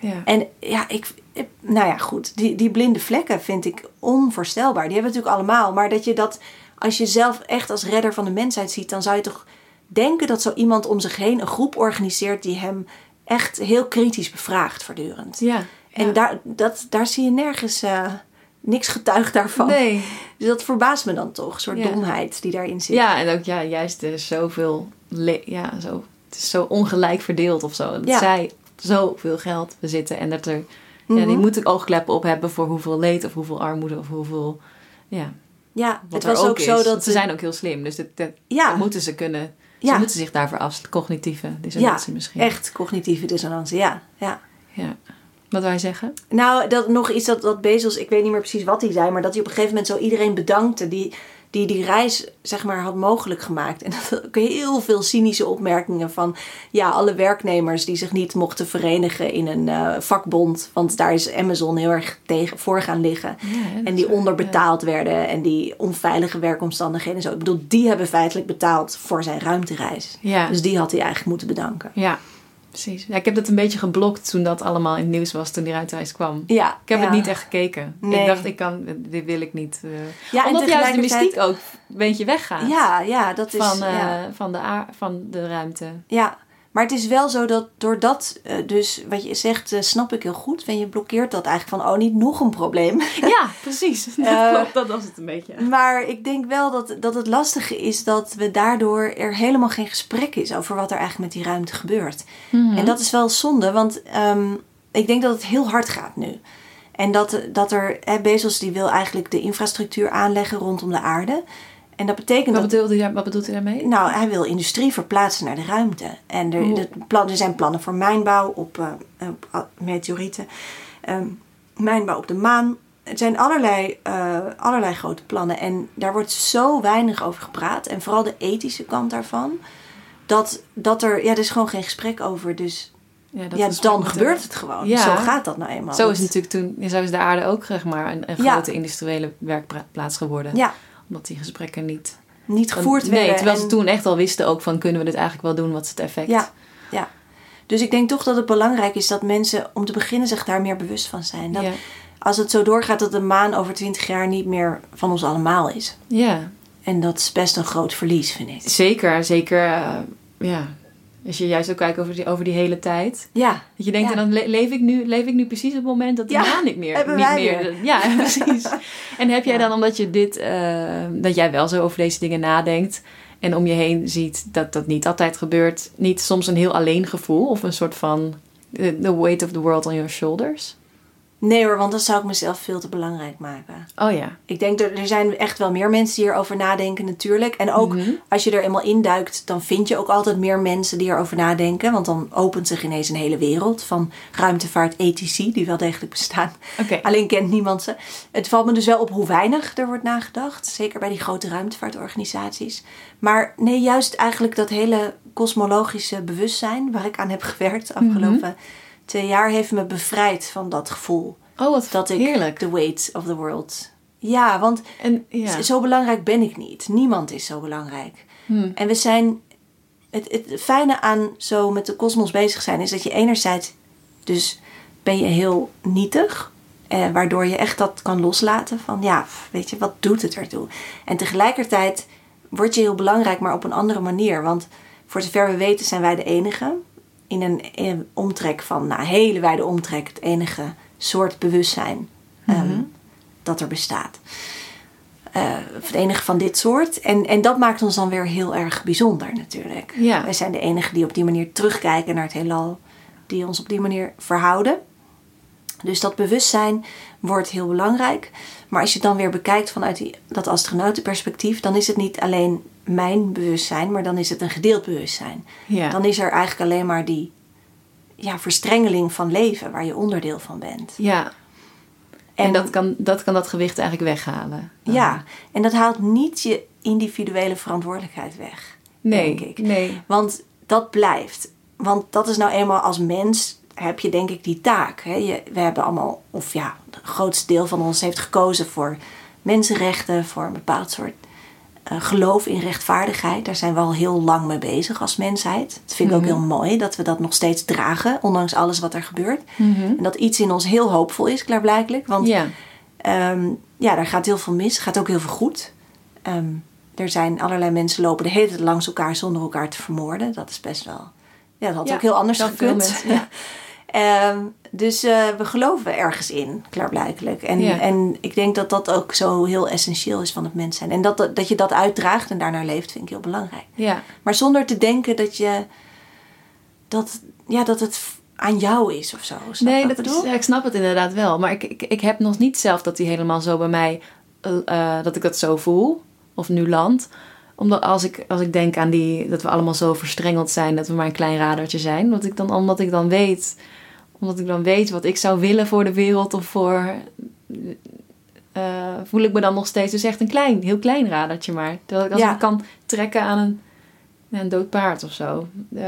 Ja. En ja, ik, ik- nou ja, goed. Die, die blinde vlekken vind ik onvoorstelbaar. Die hebben we natuurlijk allemaal. Maar dat je dat, als je zelf echt als redder van de mensheid ziet, dan zou je toch denken dat zo iemand om zich heen een groep organiseert die hem echt heel kritisch bevraagt voortdurend. ja. En daar, dat, daar zie je nergens eh, niks getuigd daarvan. Nee. Dus dat verbaast me dan toch, een soort domheid die daarin zit. Ja, en ook ja, juist er is zoveel, ja, zo, het is zo ongelijk verdeeld of zo. Dat zij zoveel geld bezitten en dat er, ja, die Mhm. moeten oogkleppen op hebben voor hoeveel leed of hoeveel armoede of hoeveel, ja, Ja, wat het was ook, zo dat... Ze zijn ook heel slim, dus dat, dat, Ja. dat moeten ze kunnen, ze Ja. moeten zich daarvoor af, cognitieve ja, dissonantie misschien. echt cognitieve dissonantie, ja. ja. Ja. Wat wij zeggen? Nou, dat nog iets dat, dat Bezos, ik weet niet meer precies wat hij zei, maar dat hij op een gegeven moment zo iedereen bedankte die, die die reis zeg maar had mogelijk gemaakt. En dat je heel veel cynische opmerkingen van ja, alle werknemers die zich niet mochten verenigen in een eh, vakbond, want daar is Amazon heel erg tegen voor gaan liggen. Ja, en die onderbetaald werden en die onveilige werkomstandigheden en zo. Ik bedoel, die hebben feitelijk betaald voor zijn ruimtereis. Ja. Dus die had hij eigenlijk moeten bedanken. Ja, precies. Ja, ik heb dat een beetje geblokt toen dat allemaal in het nieuws was, toen die ruimtereis kwam. Ja, Ik heb ja. het niet echt gekeken. Nee. Ik dacht, ik kan, dit wil ik niet. Ja, en Omdat juist de mystiek ook een beetje weggaat. Ja, ja, dat is. van, eh, ja. van, de van de ruimte. Ja, maar het is wel zo dat doordat, eh, dus wat je zegt, eh, snap ik heel goed. En je blokkeert dat eigenlijk van, oh, niet nog een probleem. Ja, precies. Dat Eh, klopt, dat was het een beetje. Maar ik denk wel dat, dat het lastige is dat we daardoor er helemaal geen gesprek is over wat er eigenlijk met die ruimte gebeurt. Mhm. En dat is wel zonde, want ehm, ik denk dat het heel hard gaat nu. En dat, dat er, hè, Bezos die wil eigenlijk de infrastructuur aanleggen rondom de aarde. En dat betekent Wat dat hij, wat bedoelt hij daarmee? Nou, hij wil industrie verplaatsen naar de ruimte. En er, de er zijn plannen voor mijnbouw op, eh, op meteorieten. Ehm, mijnbouw op de maan. Het zijn allerlei, eh, allerlei grote plannen. En daar wordt zo weinig over gepraat. En vooral de ethische kant daarvan. Dat, dat er, ja, er is gewoon geen gesprek over. Dus Ja, dat ja, dan gebeurt het gewoon. Ja. Zo gaat dat nou eenmaal. Zo is natuurlijk toen, zo is de aarde ook zeg maar een, een Ja. grote industriële werkplaats geworden. Ja, Omdat die gesprekken niet niet gevoerd nee, werden. terwijl ze En- toen echt al wisten ook van kunnen we dit eigenlijk wel doen, wat is het effect? Ja, ja. Dus ik denk toch dat het belangrijk is dat mensen om te beginnen zich daar meer bewust van zijn. Dat ja. als het zo doorgaat dat de maan over 20 jaar niet meer van ons allemaal is. ja. En dat is best een groot verlies, vind ik. zeker, zeker, eh, ja. Als je juist ook kijkt over die, over die hele tijd. Ja, Dat je denkt, Ja. en dan le- leef ik, nu, leef ik nu precies op het moment dat de Ja, maan niet meer... hebben niet wij meer weer. Ja, precies. En heb jij dan, omdat je dit, eh, dat jij wel zo over deze dingen nadenkt... en om je heen ziet dat dat niet altijd gebeurt... niet soms een heel alleen gevoel of een soort van... eh, The weight of the world on your shoulders? Nee hoor, want dan zou ik mezelf veel te belangrijk maken. Oh ja. Ik denk dat er zijn echt wel meer mensen die erover nadenken natuurlijk. En ook Mhm. als je er eenmaal induikt, dan vind je ook altijd meer mensen die erover nadenken. Want dan opent zich ineens een hele wereld van ruimtevaart ethici, die wel degelijk bestaan. Alleen kent niemand ze. Het valt me dus wel op hoe weinig er wordt nagedacht. Zeker bij die grote ruimtevaartorganisaties. Maar nee, juist eigenlijk dat hele kosmologische bewustzijn waar ik aan heb gewerkt de afgelopen twee jaar heeft me bevrijd van dat gevoel. Oh, wat Dat ik heerlijk. the weight of the world. Ja, want En, ja. zo belangrijk ben ik niet. Niemand is zo belangrijk. Hmm. En we zijn. Het, het fijne aan zo met de kosmos bezig zijn is dat je enerzijds. Dus ben je heel nietig. Eh, waardoor je echt dat kan loslaten. Van ja, weet je, wat doet het ertoe? En tegelijkertijd word je heel belangrijk, maar op een andere manier. Want voor zover we weten zijn wij de enige. In een, in een omtrek van, nou, een hele wijde omtrek. Het enige soort bewustzijn ehm, dat er bestaat. Eh, of het enige van dit soort. En, en dat maakt ons dan weer heel erg bijzonder natuurlijk. Ja. Wij zijn de enigen die op die manier terugkijken naar het heelal. Die ons op die manier verhouden. Dus dat bewustzijn wordt heel belangrijk. Maar als je het dan weer bekijkt vanuit die, dat astronautenperspectief... dan is het niet alleen mijn bewustzijn, maar dan is het een gedeeld bewustzijn. Ja. Dan is er eigenlijk alleen maar die ja, verstrengeling van leven... waar je onderdeel van bent. ja. En, dat, kan, dat kan dat gewicht eigenlijk weghalen. Ja, en dat haalt niet je individuele verantwoordelijkheid weg. Nee, denk ik. nee. Want dat blijft. Want dat is nou eenmaal als mens heb je denk ik die taak. Hè? Je, we hebben allemaal, of ja, het grootste deel van ons heeft gekozen voor mensenrechten, voor een bepaald soort geloof in rechtvaardigheid. Daar zijn we al heel lang mee bezig als mensheid. Dat vind ik ook heel mooi dat we dat nog steeds dragen, ondanks alles wat er gebeurt. En dat iets in ons heel hoopvol is, klaarblijkelijk. Want Ja. Ehm, ja, daar gaat heel veel mis. gaat ook heel veel goed. Ehm, er zijn allerlei mensen lopen de hele tijd langs elkaar zonder elkaar te vermoorden. Dat is best wel... Ja, dat had Ja, ook heel anders gekund. mensen, ja. Ehm, dus eh, we geloven ergens in, klaarblijkelijk. En, Ja. en ik denk dat dat ook zo heel essentieel is van het mens zijn. En dat, dat je dat uitdraagt en daarnaar leeft, vind ik heel belangrijk. Ja. Maar zonder te denken dat je... Dat, ja, dat het aan jou is of zo. Nee, dat is, bedoel? ja, ik snap het inderdaad wel. Maar ik, ik, ik heb nog niet zelf dat die helemaal zo bij mij, eh, eh, dat ik dat zo voel. Of nu land. Omdat als ik, als ik denk aan die, dat we allemaal zo verstrengeld zijn, dat we maar een klein radertje zijn. Ik dan, omdat ik dan weet, omdat ik dan weet wat ik zou willen voor de wereld of voor eh, voel ik me dan nog steeds dus echt een klein, heel klein radertje maar. Dat ik als Ja. ik kan trekken aan een, een dood paard of zo. Eh,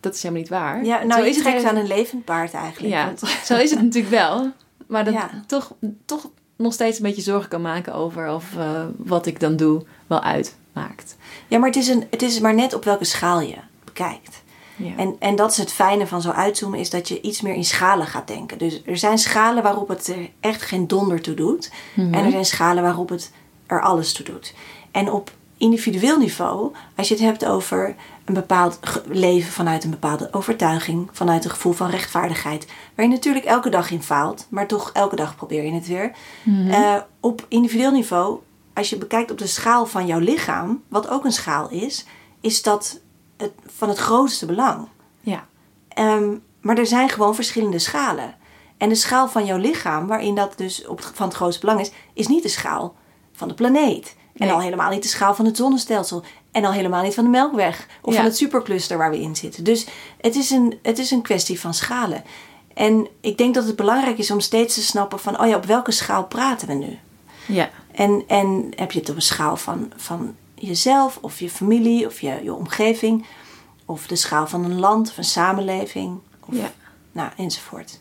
dat is helemaal niet waar. Ja, Zo nou, je het trekt heel- aan een levend paard eigenlijk. Ja, Want- zo is het natuurlijk wel. Maar dat Ja. toch, toch nog steeds een beetje zorgen kan maken over of eh, wat ik dan doe wel uitmaakt. ja maar het is, een, het is maar net op welke schaal je bekijkt. Ja. En, en dat is het fijne van zo uitzoomen, is dat je iets meer in schalen gaat denken. Dus er zijn schalen waarop het er echt geen donder toe doet. Mhm. En er zijn schalen waarop het er alles toe doet. En op individueel niveau, als je het hebt over een bepaald leven vanuit een bepaalde overtuiging, vanuit een gevoel van rechtvaardigheid, waar je natuurlijk elke dag in faalt, maar toch elke dag probeer je het weer. Eh, op individueel niveau, als je bekijkt op de schaal van jouw lichaam, wat ook een schaal is, is dat het, van het grootste belang. ja. Ehm, maar er zijn gewoon verschillende schalen. En de schaal van jouw lichaam, waarin dat dus op, het- van het grootste belang is, is niet de schaal van de planeet. En Nee. al helemaal niet de schaal van het zonnestelsel. En al helemaal niet van de Melkweg. Of Ja. van het supercluster waar we in zitten. Dus het is, een, het is een kwestie van schalen. En ik denk dat het belangrijk is om steeds te snappen van... oh ja, op welke schaal praten we nu? Ja. En, en heb je het op een schaal van, van jezelf of je familie of je, je omgeving... of de schaal van een land of een samenleving... Of, Ja. nou, enzovoort.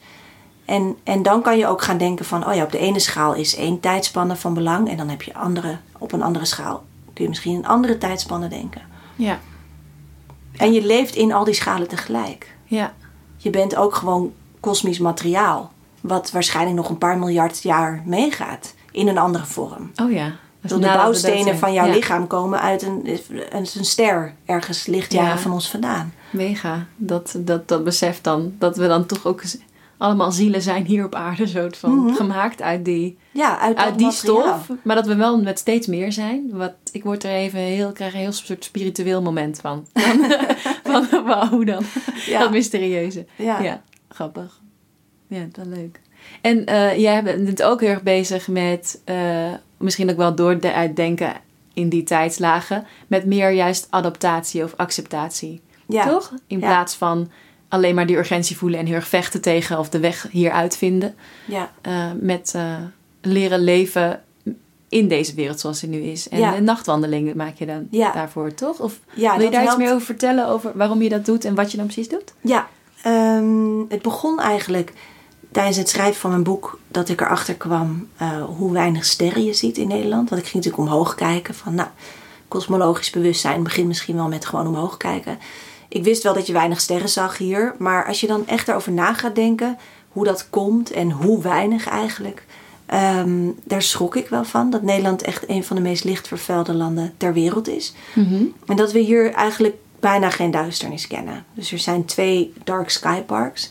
En, en dan kan je ook gaan denken van... oh ja, op de ene schaal is één tijdspanne van belang... en dan heb je andere, op een andere schaal kun je misschien een andere tijdspanne denken. Ja. En je leeft in al die schalen tegelijk. Ja. Je bent ook gewoon kosmisch materiaal... wat waarschijnlijk nog een paar miljard jaar meegaat... in een andere vorm. Oh ja. Dus de bouwstenen zijn. van jouw Ja. lichaam komen uit een, een, een ster ergens lichtjaren Ja. van ons vandaan. Mega. Dat, dat, dat besef dan. Dat we dan toch ook allemaal zielen zijn hier op aarde. Soort van gemaakt uit die, Ja, uit, uit dat die materiaal. stof. Maar dat we wel met steeds meer zijn. Wat, ik word er even heel, krijg een heel soort spiritueel moment van. van wauw, hoe dan? Ja. Dat mysterieuze. Ja. Ja, grappig. Ja, wel leuk. En eh, jij bent ook heel erg bezig met, eh, misschien ook wel door de uitdenken in die tijdslagen, met meer juist adaptatie of acceptatie. Ja. Toch? In Ja. plaats van alleen maar die urgentie voelen en heel erg vechten tegen of de weg hieruit vinden. Ja. Eh, met leren leven in deze wereld zoals die nu is. En Ja. een nachtwandeling maak je dan Ja. daarvoor, toch? Of Ja, wil je daar iets meer over vertellen, over waarom je dat doet en wat je dan precies doet? Ja, ehm, het begon eigenlijk tijdens het schrijven van mijn boek dat ik erachter kwam eh, hoe weinig sterren je ziet in Nederland. Want ik ging natuurlijk omhoog kijken van, nou, kosmologisch bewustzijn begint misschien wel met gewoon omhoog kijken. Ik wist wel dat je weinig sterren zag hier, maar als je dan echt erover na gaat denken hoe dat komt en hoe weinig eigenlijk, ehm, daar schrok ik wel van. Dat Nederland echt een van de meest lichtvervuilde landen ter wereld is. En dat we hier eigenlijk bijna geen duisternis kennen. Dus er zijn twee dark sky parks.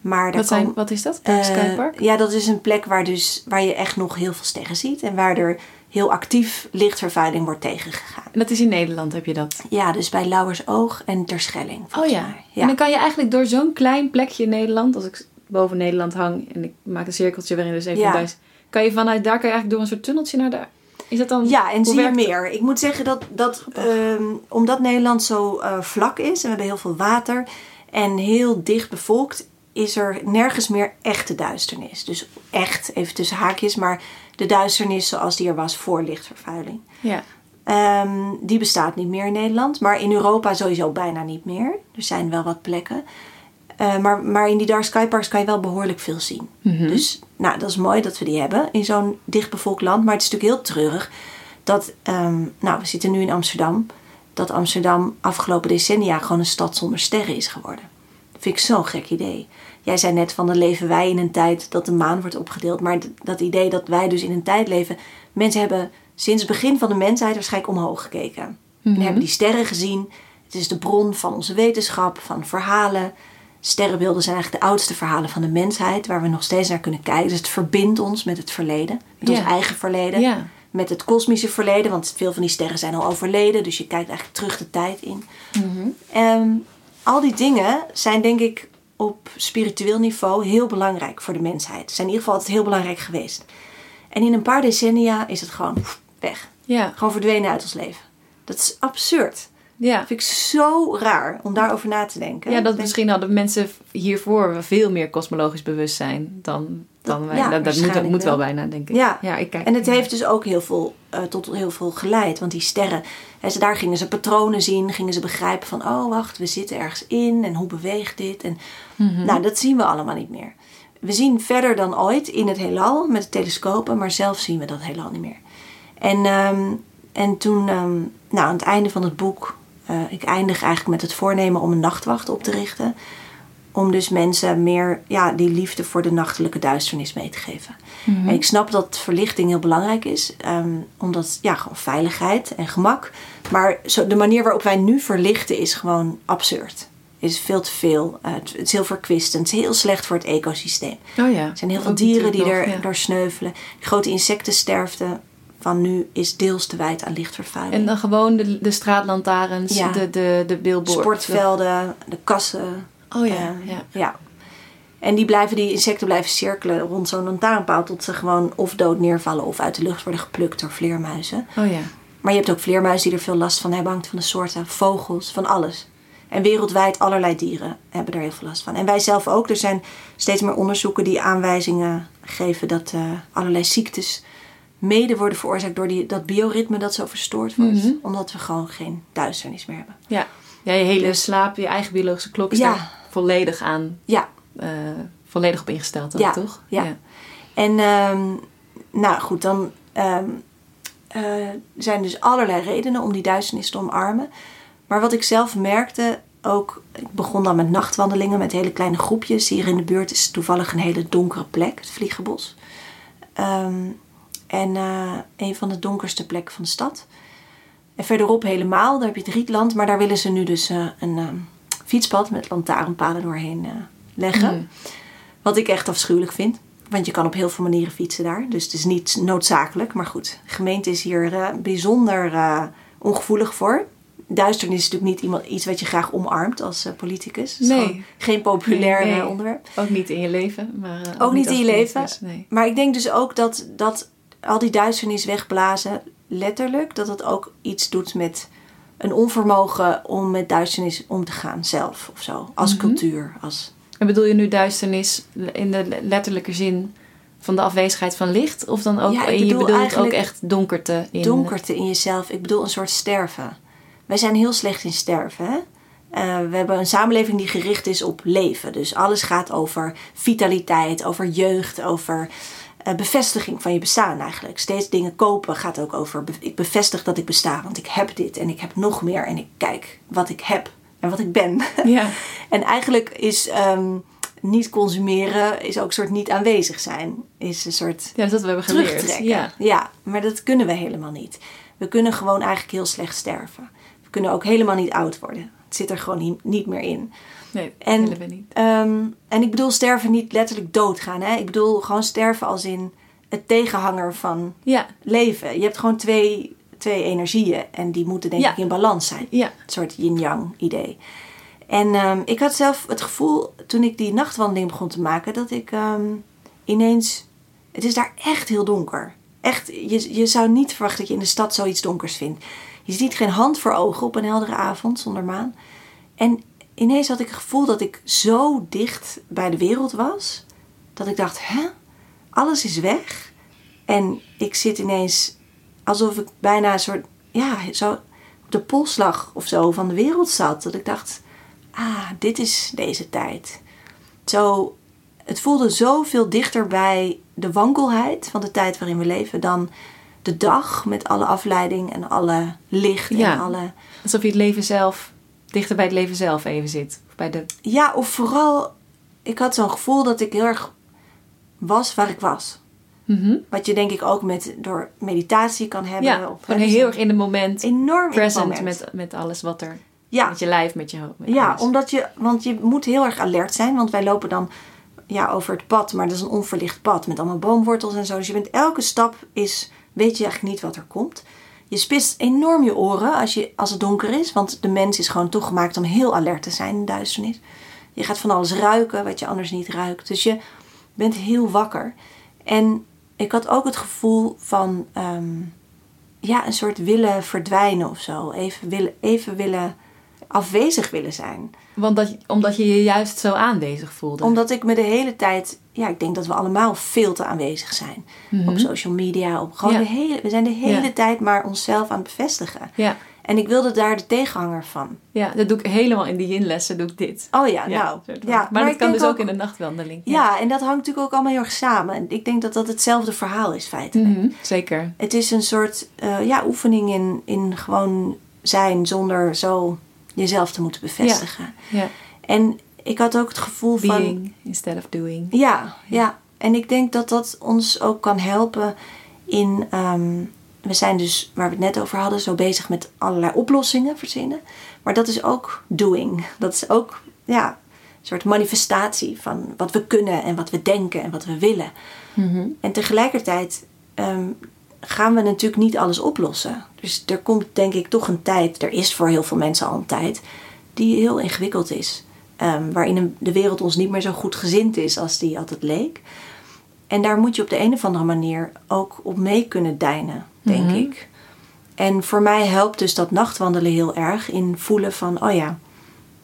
Maar Wat, zijn, wat is dat? Dark Sky eh, Park? ja, dat is een plek waar, dus, waar je echt nog heel veel sterren ziet. En waar er heel actief lichtvervuiling wordt tegengegaan. En dat is in Nederland, heb je dat? Ja, dus bij Lauwersoog en Terschelling. Oh ja. mij. En dan kan je eigenlijk door zo'n klein plekje in Nederland, als ik boven Nederland hang en ik maak een cirkeltje waarin dus even Ja. thuis, kan je vanuit daar kan je eigenlijk door een soort tunneltje naar daar. Is dat dan? Ja, en zie je meer. Ik moet zeggen dat, dat ehm, omdat Nederland zo eh, vlak is en we hebben heel veel water en heel dicht bevolkt, is er nergens meer echte duisternis. Dus echt, even tussen haakjes, maar de duisternis zoals die er was voor lichtvervuiling. Ja. Ehm, die bestaat niet meer in Nederland, maar in Europa sowieso bijna niet meer. Er zijn wel wat plekken. Eh, maar, maar in die Dark Sky Parks kan je wel behoorlijk veel zien. Dus nou, dat is mooi dat we die hebben in zo'n dichtbevolkt land. Maar het is natuurlijk heel treurig dat, ehm, nou, we zitten nu in Amsterdam. Dat Amsterdam afgelopen decennia gewoon een stad zonder sterren is geworden. Vind ik zo'n gek idee. Jij zei net van dan leven wij in een tijd dat de maan wordt opgedeeld. Maar dat idee dat wij dus in een tijd leven. Mensen hebben sinds het begin van de mensheid waarschijnlijk omhoog gekeken. En hebben die sterren gezien. Het is de bron van onze wetenschap, van verhalen. Sterrenbeelden zijn eigenlijk de oudste verhalen van de mensheid. Waar we nog steeds naar kunnen kijken. Dus het verbindt ons met het verleden. Met ons eigen verleden. Met het kosmische verleden. Want veel van die sterren zijn al overleden. Dus je kijkt eigenlijk terug de tijd in. Ehm, al die dingen zijn denk ik op spiritueel niveau heel belangrijk voor de mensheid. Zijn in ieder geval altijd heel belangrijk geweest. En in een paar decennia is het gewoon weg. Ja. Gewoon verdwenen uit ons leven. Dat is absurd. Ja. Dat vind ik zo raar om daarover na te denken. Ja, dat denk- misschien hadden mensen hiervoor veel meer kosmologisch bewustzijn dan, dan wij. ja, dat dat moet, dat moet wel bijna, denk ik. Ja. ja ik kijk. En het heeft dus ook heel veel, eh, tot heel veel geleid. Want die sterren, hè, ze- daar gingen ze patronen zien. Gingen ze begrijpen van, oh wacht, we zitten ergens in. En hoe beweegt dit? En, Mhm. Nou, dat zien we allemaal niet meer. We zien verder dan ooit in het heelal met de telescopen. Maar zelf zien we dat heelal niet meer. En, ehm, en toen, ehm, nou, aan het einde van het boek... eh, ik eindig eigenlijk met het voornemen om een nachtwacht op te richten. Om dus mensen meer ja, die liefde voor de nachtelijke duisternis mee te geven. Mhm. En ik snap dat verlichting heel belangrijk is. ehm, omdat, ja, gewoon veiligheid en gemak. Maar zo, de manier waarop wij nu verlichten is gewoon absurd. Is veel te veel. Eh, het, is heel verkwistend. Het is heel slecht voor het ecosysteem. Oh ja. Er zijn heel veel dieren die er, nog, ja. door sneuvelen. De grote insectensterfte van nu is deels te wijd aan lichtvervuiling. En dan gewoon de, de straatlantaarns, Ja. de, de, de billboards. Sportvelden, de kassen. Oh ja, eh, ja. ja. En die, blijven, die insecten blijven cirkelen rond zo'n lantaarnpaal... tot ze gewoon of dood neervallen of uit de lucht worden geplukt door vleermuizen. Oh ja. Maar je hebt ook vleermuizen die er veel last van hebben. Hangt van de soorten, vogels, van alles. En wereldwijd allerlei dieren hebben er heel veel last van. En wij zelf ook. Er zijn steeds meer onderzoeken die aanwijzingen geven... dat eh, allerlei ziektes mede worden veroorzaakt... door die, dat bioritme dat zo verstoord wordt. Mhm. Omdat we gewoon geen duisternis meer hebben. Ja. ja, je hele Dus- slaap, je eigen biologische klok is Ja. daar volledig aan, Ja, eh, volledig op ingesteld, dan, Ja, toch? ja. En ehm, nou goed, dan ehm, eh, zijn dus allerlei redenen om die duisternis te omarmen. Maar wat ik zelf merkte, ook, ik begon dan met nachtwandelingen met hele kleine groepjes. Hier in de buurt is toevallig een hele donkere plek, het Vliegenbos. Ehm, en eh, een van de donkerste plekken van de stad. En verderop helemaal, daar heb je het Rietland. Maar daar willen ze nu dus eh, een ehm, fietspad met lantaarnpalen doorheen eh, leggen. Mm. Wat ik echt afschuwelijk vind. Want je kan op heel veel manieren fietsen daar. Dus het is niet noodzakelijk. Maar goed, de gemeente is hier bijzonder ongevoelig voor. Duisternis is natuurlijk niet iemand, iets wat je graag omarmt als politicus. Nee. Geen populair Nee, nee. onderwerp. Ook niet in je leven, maar Ook niet in je leven. Nee. Maar ik denk dus ook dat, dat al die duisternis wegblazen, letterlijk, dat het ook iets doet met een onvermogen om met duisternis om te gaan zelf of zo. Als Mhm. cultuur. Als, En bedoel je nu duisternis in de letterlijke zin van de afwezigheid van licht? Of dan ook, Ja, ik en je bedoel bedoelt eigenlijk ook echt donkerte in... donkerte in jezelf. Ik bedoel een soort sterven. Wij zijn heel slecht in sterven. Hè? Eh, we hebben een samenleving die gericht is op leven. Dus alles gaat over vitaliteit, over jeugd, over bevestiging van je bestaan eigenlijk. Steeds dingen kopen gaat ook over ik bevestig dat ik besta, want ik heb dit en ik heb nog meer en ik kijk wat ik heb en wat ik ben. Ja. En eigenlijk is ehm, niet consumeren is ook een soort niet aanwezig zijn. Is een soort ja, dat we hebben geleerd. Ja. Ja. maar dat kunnen we helemaal niet. We kunnen gewoon eigenlijk heel slecht sterven. We kunnen ook helemaal niet oud worden. Het zit er gewoon niet meer in. Nee, En- willen we niet. Ehm, en ik bedoel sterven niet letterlijk doodgaan. Hè? Ik bedoel gewoon sterven als in het tegenhanger van Ja, leven. Je hebt gewoon twee, twee energieën. En die moeten denk Ja. ik in balans zijn. ja. Een soort yin-yang idee. En ehm, ik had zelf het gevoel, toen ik die nachtwandeling begon te maken, dat ik ehm, ineens... Het is daar echt heel donker. Echt, je, je zou niet verwachten dat je in de stad zoiets donkers vindt. Je ziet geen hand voor ogen op een heldere avond zonder maan. En ineens had ik het gevoel dat ik zo dicht bij de wereld was. Dat ik dacht, hè? Alles is weg. En ik zit ineens alsof ik bijna een soort, ja, zo op de polslag of zo van de wereld zat. Dat ik dacht, ah, dit is deze tijd. Zo, het voelde zoveel dichter bij de wankelheid van de tijd waarin we leven dan de dag met alle afleiding en alle licht Ja. en alle... Alsof je het leven zelf, dichter bij het leven zelf even zit. Of bij de... Ja, of vooral, ik had zo'n gevoel dat ik heel erg was waar ik was. Mhm. Wat je denk ik ook met, door meditatie kan hebben. Ja, of gewoon heel erg in het moment. enorm Present moment. met, met alles wat er... ja, Met je lijf, met je hoofd. met ja alles. omdat je, want je moet heel erg alert zijn. Want wij lopen dan ja, over het pad, maar dat is een onverlicht pad met allemaal boomwortels en zo. Dus je bent elke stap is, weet je eigenlijk niet wat er komt. Je spitst enorm je oren als, je, als het donker is. Want de mens is gewoon toch gemaakt om heel alert te zijn in duisternis. Je gaat van alles ruiken wat je anders niet ruikt. Dus je bent heel wakker. En ik had ook het gevoel van... ehm, ja, een soort willen verdwijnen of zo. Even willen, even willen afwezig willen zijn. Want dat, omdat je je juist zo aanwezig voelde. Omdat ik me de hele tijd, ja, ik denk dat we allemaal veel te aanwezig zijn. Mhm. Op social media, op gewoon Ja. de hele, we zijn de hele Ja. tijd maar onszelf aan het bevestigen. Ja, En ik wilde daar de tegenhanger van. ja, dat doe ik helemaal in die yin-lessen, doe ik dit. Oh ja, Ja, nou. Ja, maar, dat kan dus ook in de nachtwandeling. Ja, en dat hangt natuurlijk ook allemaal heel erg samen. En ik denk dat dat hetzelfde verhaal is, feitelijk. Mhm, Zeker. Het is een soort eh, ja, oefening in, in gewoon zijn zonder zo jezelf te moeten bevestigen. Ja. En ik had ook het gevoel van... Being instead of doing. Ja, ja. En ik denk dat dat ons ook kan helpen in... ehm, we zijn dus, waar we het net over hadden, zo bezig met allerlei oplossingen verzinnen. Maar dat is ook doing. Dat is ook ja, een soort manifestatie van wat we kunnen en wat we denken en wat we willen. Mhm. En tegelijkertijd ehm, gaan we natuurlijk niet alles oplossen. Dus er komt denk ik toch een tijd, er is voor heel veel mensen al een tijd, die heel ingewikkeld is. Ehm, waarin de wereld ons niet meer zo goed gezind is als die altijd leek. En daar moet je op de een of andere manier ook op mee kunnen deinen, denk Mhm. ik. En voor mij helpt dus dat nachtwandelen heel erg in voelen van, oh ja,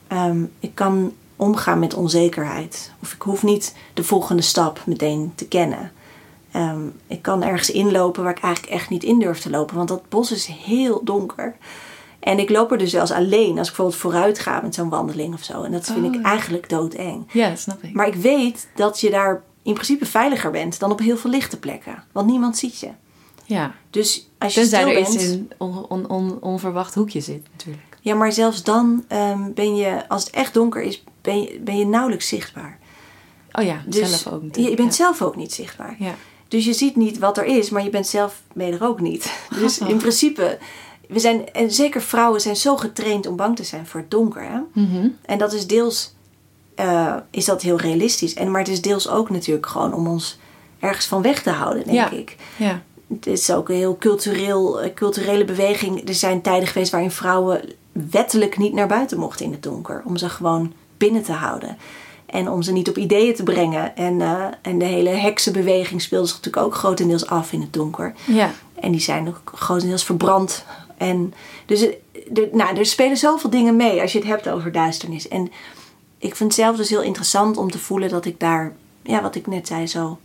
ehm, ik kan omgaan met onzekerheid. Of ik hoef niet de volgende stap meteen te kennen. Ehm, ik kan ergens inlopen waar ik eigenlijk echt niet in durf te lopen, want dat bos is heel donker. En ik loop er dus zelfs alleen als ik bijvoorbeeld vooruit ga met zo'n wandeling of zo. En dat vind Oh, ik ja. eigenlijk doodeng. Ja, dat snap ik. Maar ik weet dat je daar in principe veiliger bent dan op heel veel lichte plekken. Want niemand ziet je. ja. Dus als je Tenzij stil er bent... iets in on, on, on- onverwacht hoekje zit, natuurlijk. Ja, maar zelfs dan ehm, ben je, als het echt donker is, ben je, ben je nauwelijks zichtbaar. Oh ja, Dus zelf ook je, natuurlijk. je bent ja. zelf ook niet zichtbaar. Ja. Dus je ziet niet wat er is, maar je bent zelf ben je er ook niet. Dus in principe, we zijn, en zeker vrouwen zijn zo getraind om bang te zijn voor het donker. Hè? Mhm. En dat is deels, eh, is dat heel realistisch. En, maar het is deels ook natuurlijk gewoon om ons ergens van weg te houden, denk Ja. ik. ja. Het is ook een heel cultureel, eh, culturele beweging. Er zijn tijden geweest waarin vrouwen wettelijk niet naar buiten mochten in het donker. Om ze gewoon binnen te houden. En om ze niet op ideeën te brengen. En, eh, en de hele heksenbeweging speelde zich natuurlijk ook grotendeels af in het donker. Ja. En die zijn ook grotendeels verbrand. En dus eh, er, nou, er spelen zoveel dingen mee als je het hebt over duisternis. En ik vind het zelf dus heel interessant om te voelen dat ik daar, ja, wat ik net zei, zo een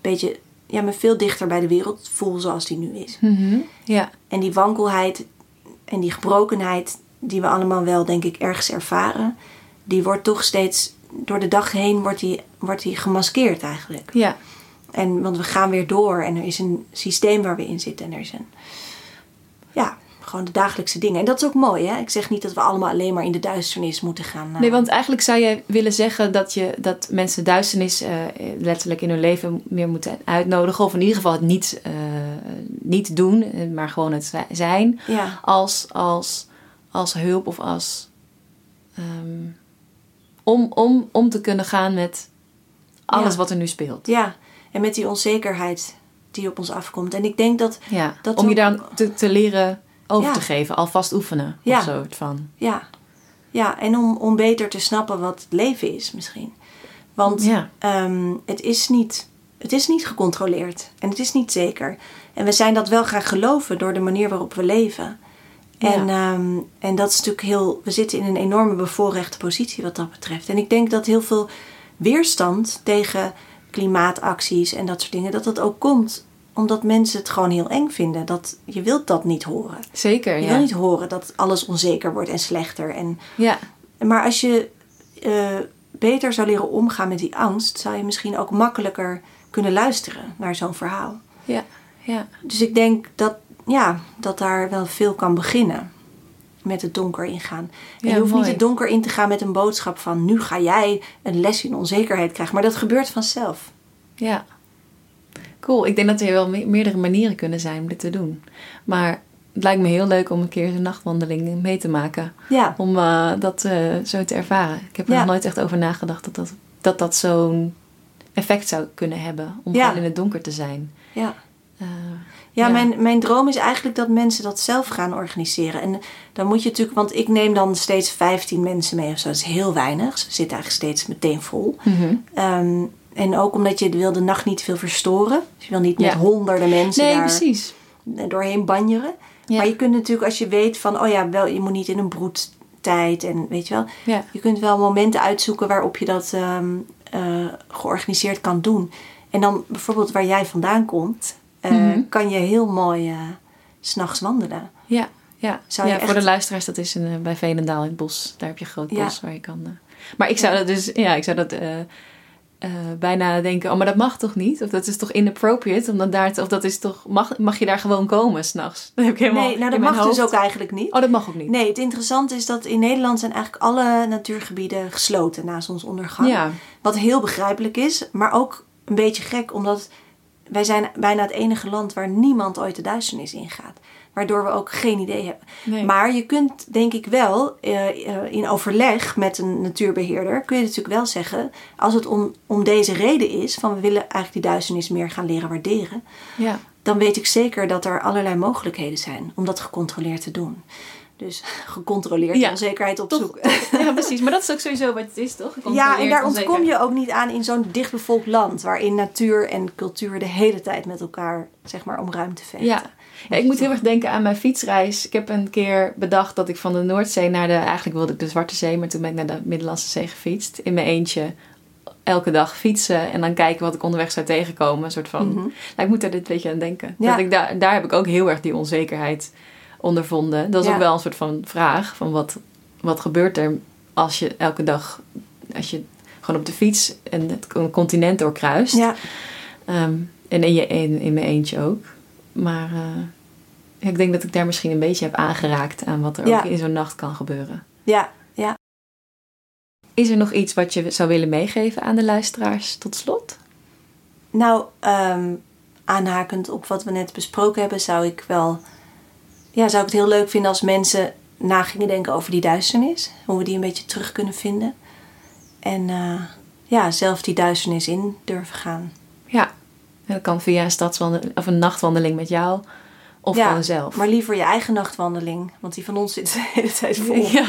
beetje, ja, me veel dichter bij de wereld voel zoals die nu is. Mhm. Ja. En die wankelheid en die gebrokenheid, die we allemaal wel, denk ik, ergens ervaren, die wordt toch steeds door de dag heen wordt die, wordt die gemaskeerd eigenlijk. Ja. En, want we gaan weer door en er is een systeem waar we in zitten en er is een, ja, gewoon de dagelijkse dingen. En dat is ook mooi, hè? Ik zeg niet dat we allemaal alleen maar in de duisternis moeten gaan. eh, Nee, want eigenlijk zou je willen zeggen dat, je, dat mensen duisternis eh, letterlijk in hun leven meer moeten uitnodigen. Of in ieder geval het niet, eh, niet doen, maar gewoon het zi- zijn. Ja, Als, als, als hulp of als. ehm, om, om, om te kunnen gaan met alles Ja. wat er nu speelt. ja, en met die onzekerheid die op ons afkomt. En ik denk dat, Ja, Dat om je daar te, te leren over Ja. te geven, alvast oefenen. Ja. Of zo van. ja, ja en om, om beter te snappen wat het leven is misschien. Want Ja. Ehm, het, is niet, het is niet gecontroleerd en het is niet zeker. En we zijn dat wel gaan geloven door de manier waarop we leven. En, ehm, en dat is natuurlijk heel. We zitten in een enorme bevoorrechte positie wat dat betreft. En ik denk dat heel veel weerstand tegen klimaatacties en dat soort dingen, dat dat ook komt omdat mensen het gewoon heel eng vinden. Dat, je wilt dat niet horen. Zeker, Je ja. wil niet horen dat alles onzeker wordt en slechter. En Ja, maar als je eh, beter zou leren omgaan met die angst, zou je misschien ook makkelijker kunnen luisteren naar zo'n verhaal. ja, ja. Dus ik denk dat, ja, dat daar wel veel kan beginnen. Met het donker ingaan. En Ja, je hoeft mooi. niet het donker in te gaan met een boodschap van nu ga jij een les in onzekerheid krijgen. Maar dat gebeurt vanzelf. Ja. Cool. Ik denk dat er wel me- meerdere manieren kunnen zijn om dit te doen. Maar het lijkt me heel leuk om een keer een nachtwandeling mee te maken. Ja, Om eh, dat eh, zo te ervaren. Ik heb er Ja. nog nooit echt over nagedacht dat dat, dat, dat zo'n effect zou kunnen hebben. Om Ja. in het donker te zijn. ja. Eh, Ja, Ja. Mijn, mijn droom is eigenlijk dat mensen dat zelf gaan organiseren. En dan moet je natuurlijk, want ik neem dan steeds 15 mensen mee of zo. Dat is heel weinig. Ze zitten eigenlijk steeds meteen vol. Ehm, en ook omdat je wil de nacht niet veel verstoren. Dus je wil niet met Ja. honderden mensen Nee, daar. precies. doorheen banjeren. Ja. Maar je kunt natuurlijk als je weet van, oh ja, wel, je moet niet in een broedtijd en weet je wel. Ja. Je kunt wel momenten uitzoeken waarop je dat ehm, eh, georganiseerd kan doen. En dan bijvoorbeeld waar jij vandaan komt, eh, Mhm. kan je heel mooi eh, s s'nachts wandelen. Ja, ja. Zou je voor de luisteraars, dat is eh, bij Veenendaal in het bos. Daar heb je een groot bos waar je kan... eh, Maar ik zou dat dus, ja, ik zou dat eh, bijna denken, oh, maar dat mag toch niet? Of dat is toch inappropriate? Om dan daar te, of dat is toch, mag, mag je daar gewoon komen s'nachts? Dat heb ik helemaal nee, nou dat mag dus ook eigenlijk niet. Oh, dat mag ook niet. Nee, het interessante is dat in Nederland zijn eigenlijk alle natuurgebieden gesloten na zonsondergang. Ja, Wat heel begrijpelijk is, maar ook een beetje gek, omdat wij zijn bijna het enige land waar niemand ooit de duisternis ingaat. Waardoor we ook geen idee hebben. nee. Maar je kunt denk ik wel eh, eh, in overleg met een natuurbeheerder, kun je natuurlijk wel zeggen, als het om, om deze reden is, van we willen eigenlijk die duisternis meer gaan leren waarderen, ja. dan weet ik zeker dat er allerlei mogelijkheden zijn om dat gecontroleerd te doen. Dus gecontroleerd Ja, onzekerheid Toch, opzoeken. ja, precies. Maar dat is ook sowieso wat het is, toch? Ja, en daar ontkom je ook niet aan in zo'n dichtbevolkt land, waarin natuur en cultuur de hele tijd met elkaar, zeg maar, om ruimte vechten. Ja. Ja, ik moet heel erg denken aan mijn fietsreis. Ik heb een keer bedacht dat ik van de Noordzee naar de... Eigenlijk wilde ik de Zwarte Zee, maar toen ben ik naar de Middellandse Zee gefietst. In mijn eentje. Elke dag fietsen en dan kijken wat ik onderweg zou tegenkomen. Een soort van... Mhm. Nou, ik moet daar dit beetje aan denken. Ja. Dat ik daar, daar heb ik ook heel erg die onzekerheid ondervonden. Dat is Ja. ook wel een soort van vraag. Van wat, wat gebeurt er als je elke dag... Als je gewoon op de fiets en het continent doorkruist. Ja, Ehm, en in, je, in, in mijn eentje ook. Maar eh, ik denk dat ik daar misschien een beetje heb aangeraakt aan wat er Ja. ook in zo'n nacht kan gebeuren. ja, ja. Is er nog iets wat je zou willen meegeven aan de luisteraars tot slot? Nou, ehm, aanhakend op wat we net besproken hebben, zou ik wel, ja, zou ik het heel leuk vinden als mensen na gingen denken over die duisternis, hoe we die een beetje terug kunnen vinden. En eh, ja, zelf die duisternis in durven gaan. Ja, dat kan via een stadswandeling of een nachtwandeling met jou of Ja, gewoon zelf. Maar liever je eigen nachtwandeling, want die van ons zit de hele tijd vol. ja,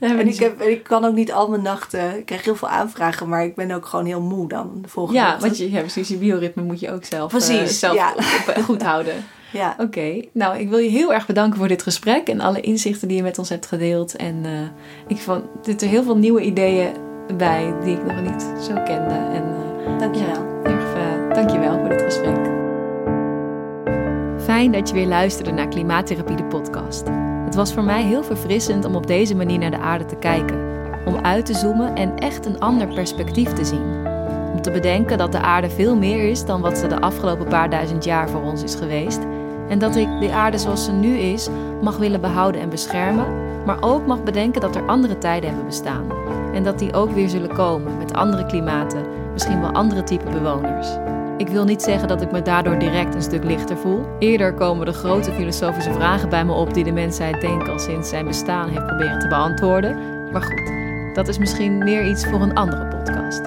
En ik, heb, ik kan ook niet al mijn nachten. Ik krijg heel veel aanvragen, maar ik ben ook gewoon heel moe dan de volgende ja, want je, ja, precies, je bioritme moet je ook zelf, eh, Precies, zelf ja. op- op- goed houden. Ja, Oké, nou ik wil je heel erg bedanken voor dit gesprek en alle inzichten die je met ons hebt gedeeld. En eh, ik vond dit er heel veel nieuwe ideeën bij die ik nog niet zo kende. En eh, dankjewel. ja, heel erg uh, dankjewel voor dit Fijn dat je weer luisterde naar Klimaattherapie de podcast. Het was voor mij heel verfrissend om op deze manier naar de aarde te kijken. Om uit te zoomen en echt een ander perspectief te zien. Om te bedenken dat de aarde veel meer is dan wat ze de afgelopen paar duizend jaar voor ons is geweest. En dat ik de aarde zoals ze nu is mag willen behouden en beschermen. Maar ook mag bedenken dat er andere tijden hebben bestaan. En dat die ook weer zullen komen met andere klimaten, misschien wel andere type bewoners. Ik wil niet zeggen dat ik me daardoor direct een stuk lichter voel. Eerder komen de grote filosofische vragen bij me op die de mensheid denk al sinds zijn bestaan heeft proberen te beantwoorden. Maar goed, dat is misschien meer iets voor een andere podcast.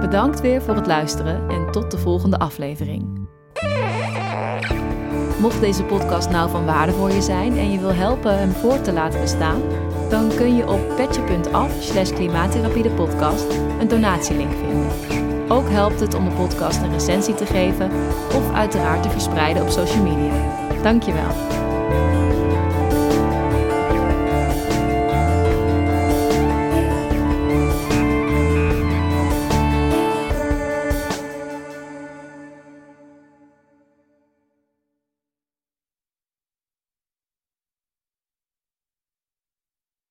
Bedankt weer voor het luisteren en tot de volgende aflevering. Mocht deze podcast nou van waarde voor je zijn en je wil helpen hem voort te laten bestaan, dan kun je op petje.af slash klimaattherapie de podcast een donatielink vinden. Ook helpt het om de podcast een recensie te geven of uiteraard te verspreiden op social media. Dankjewel.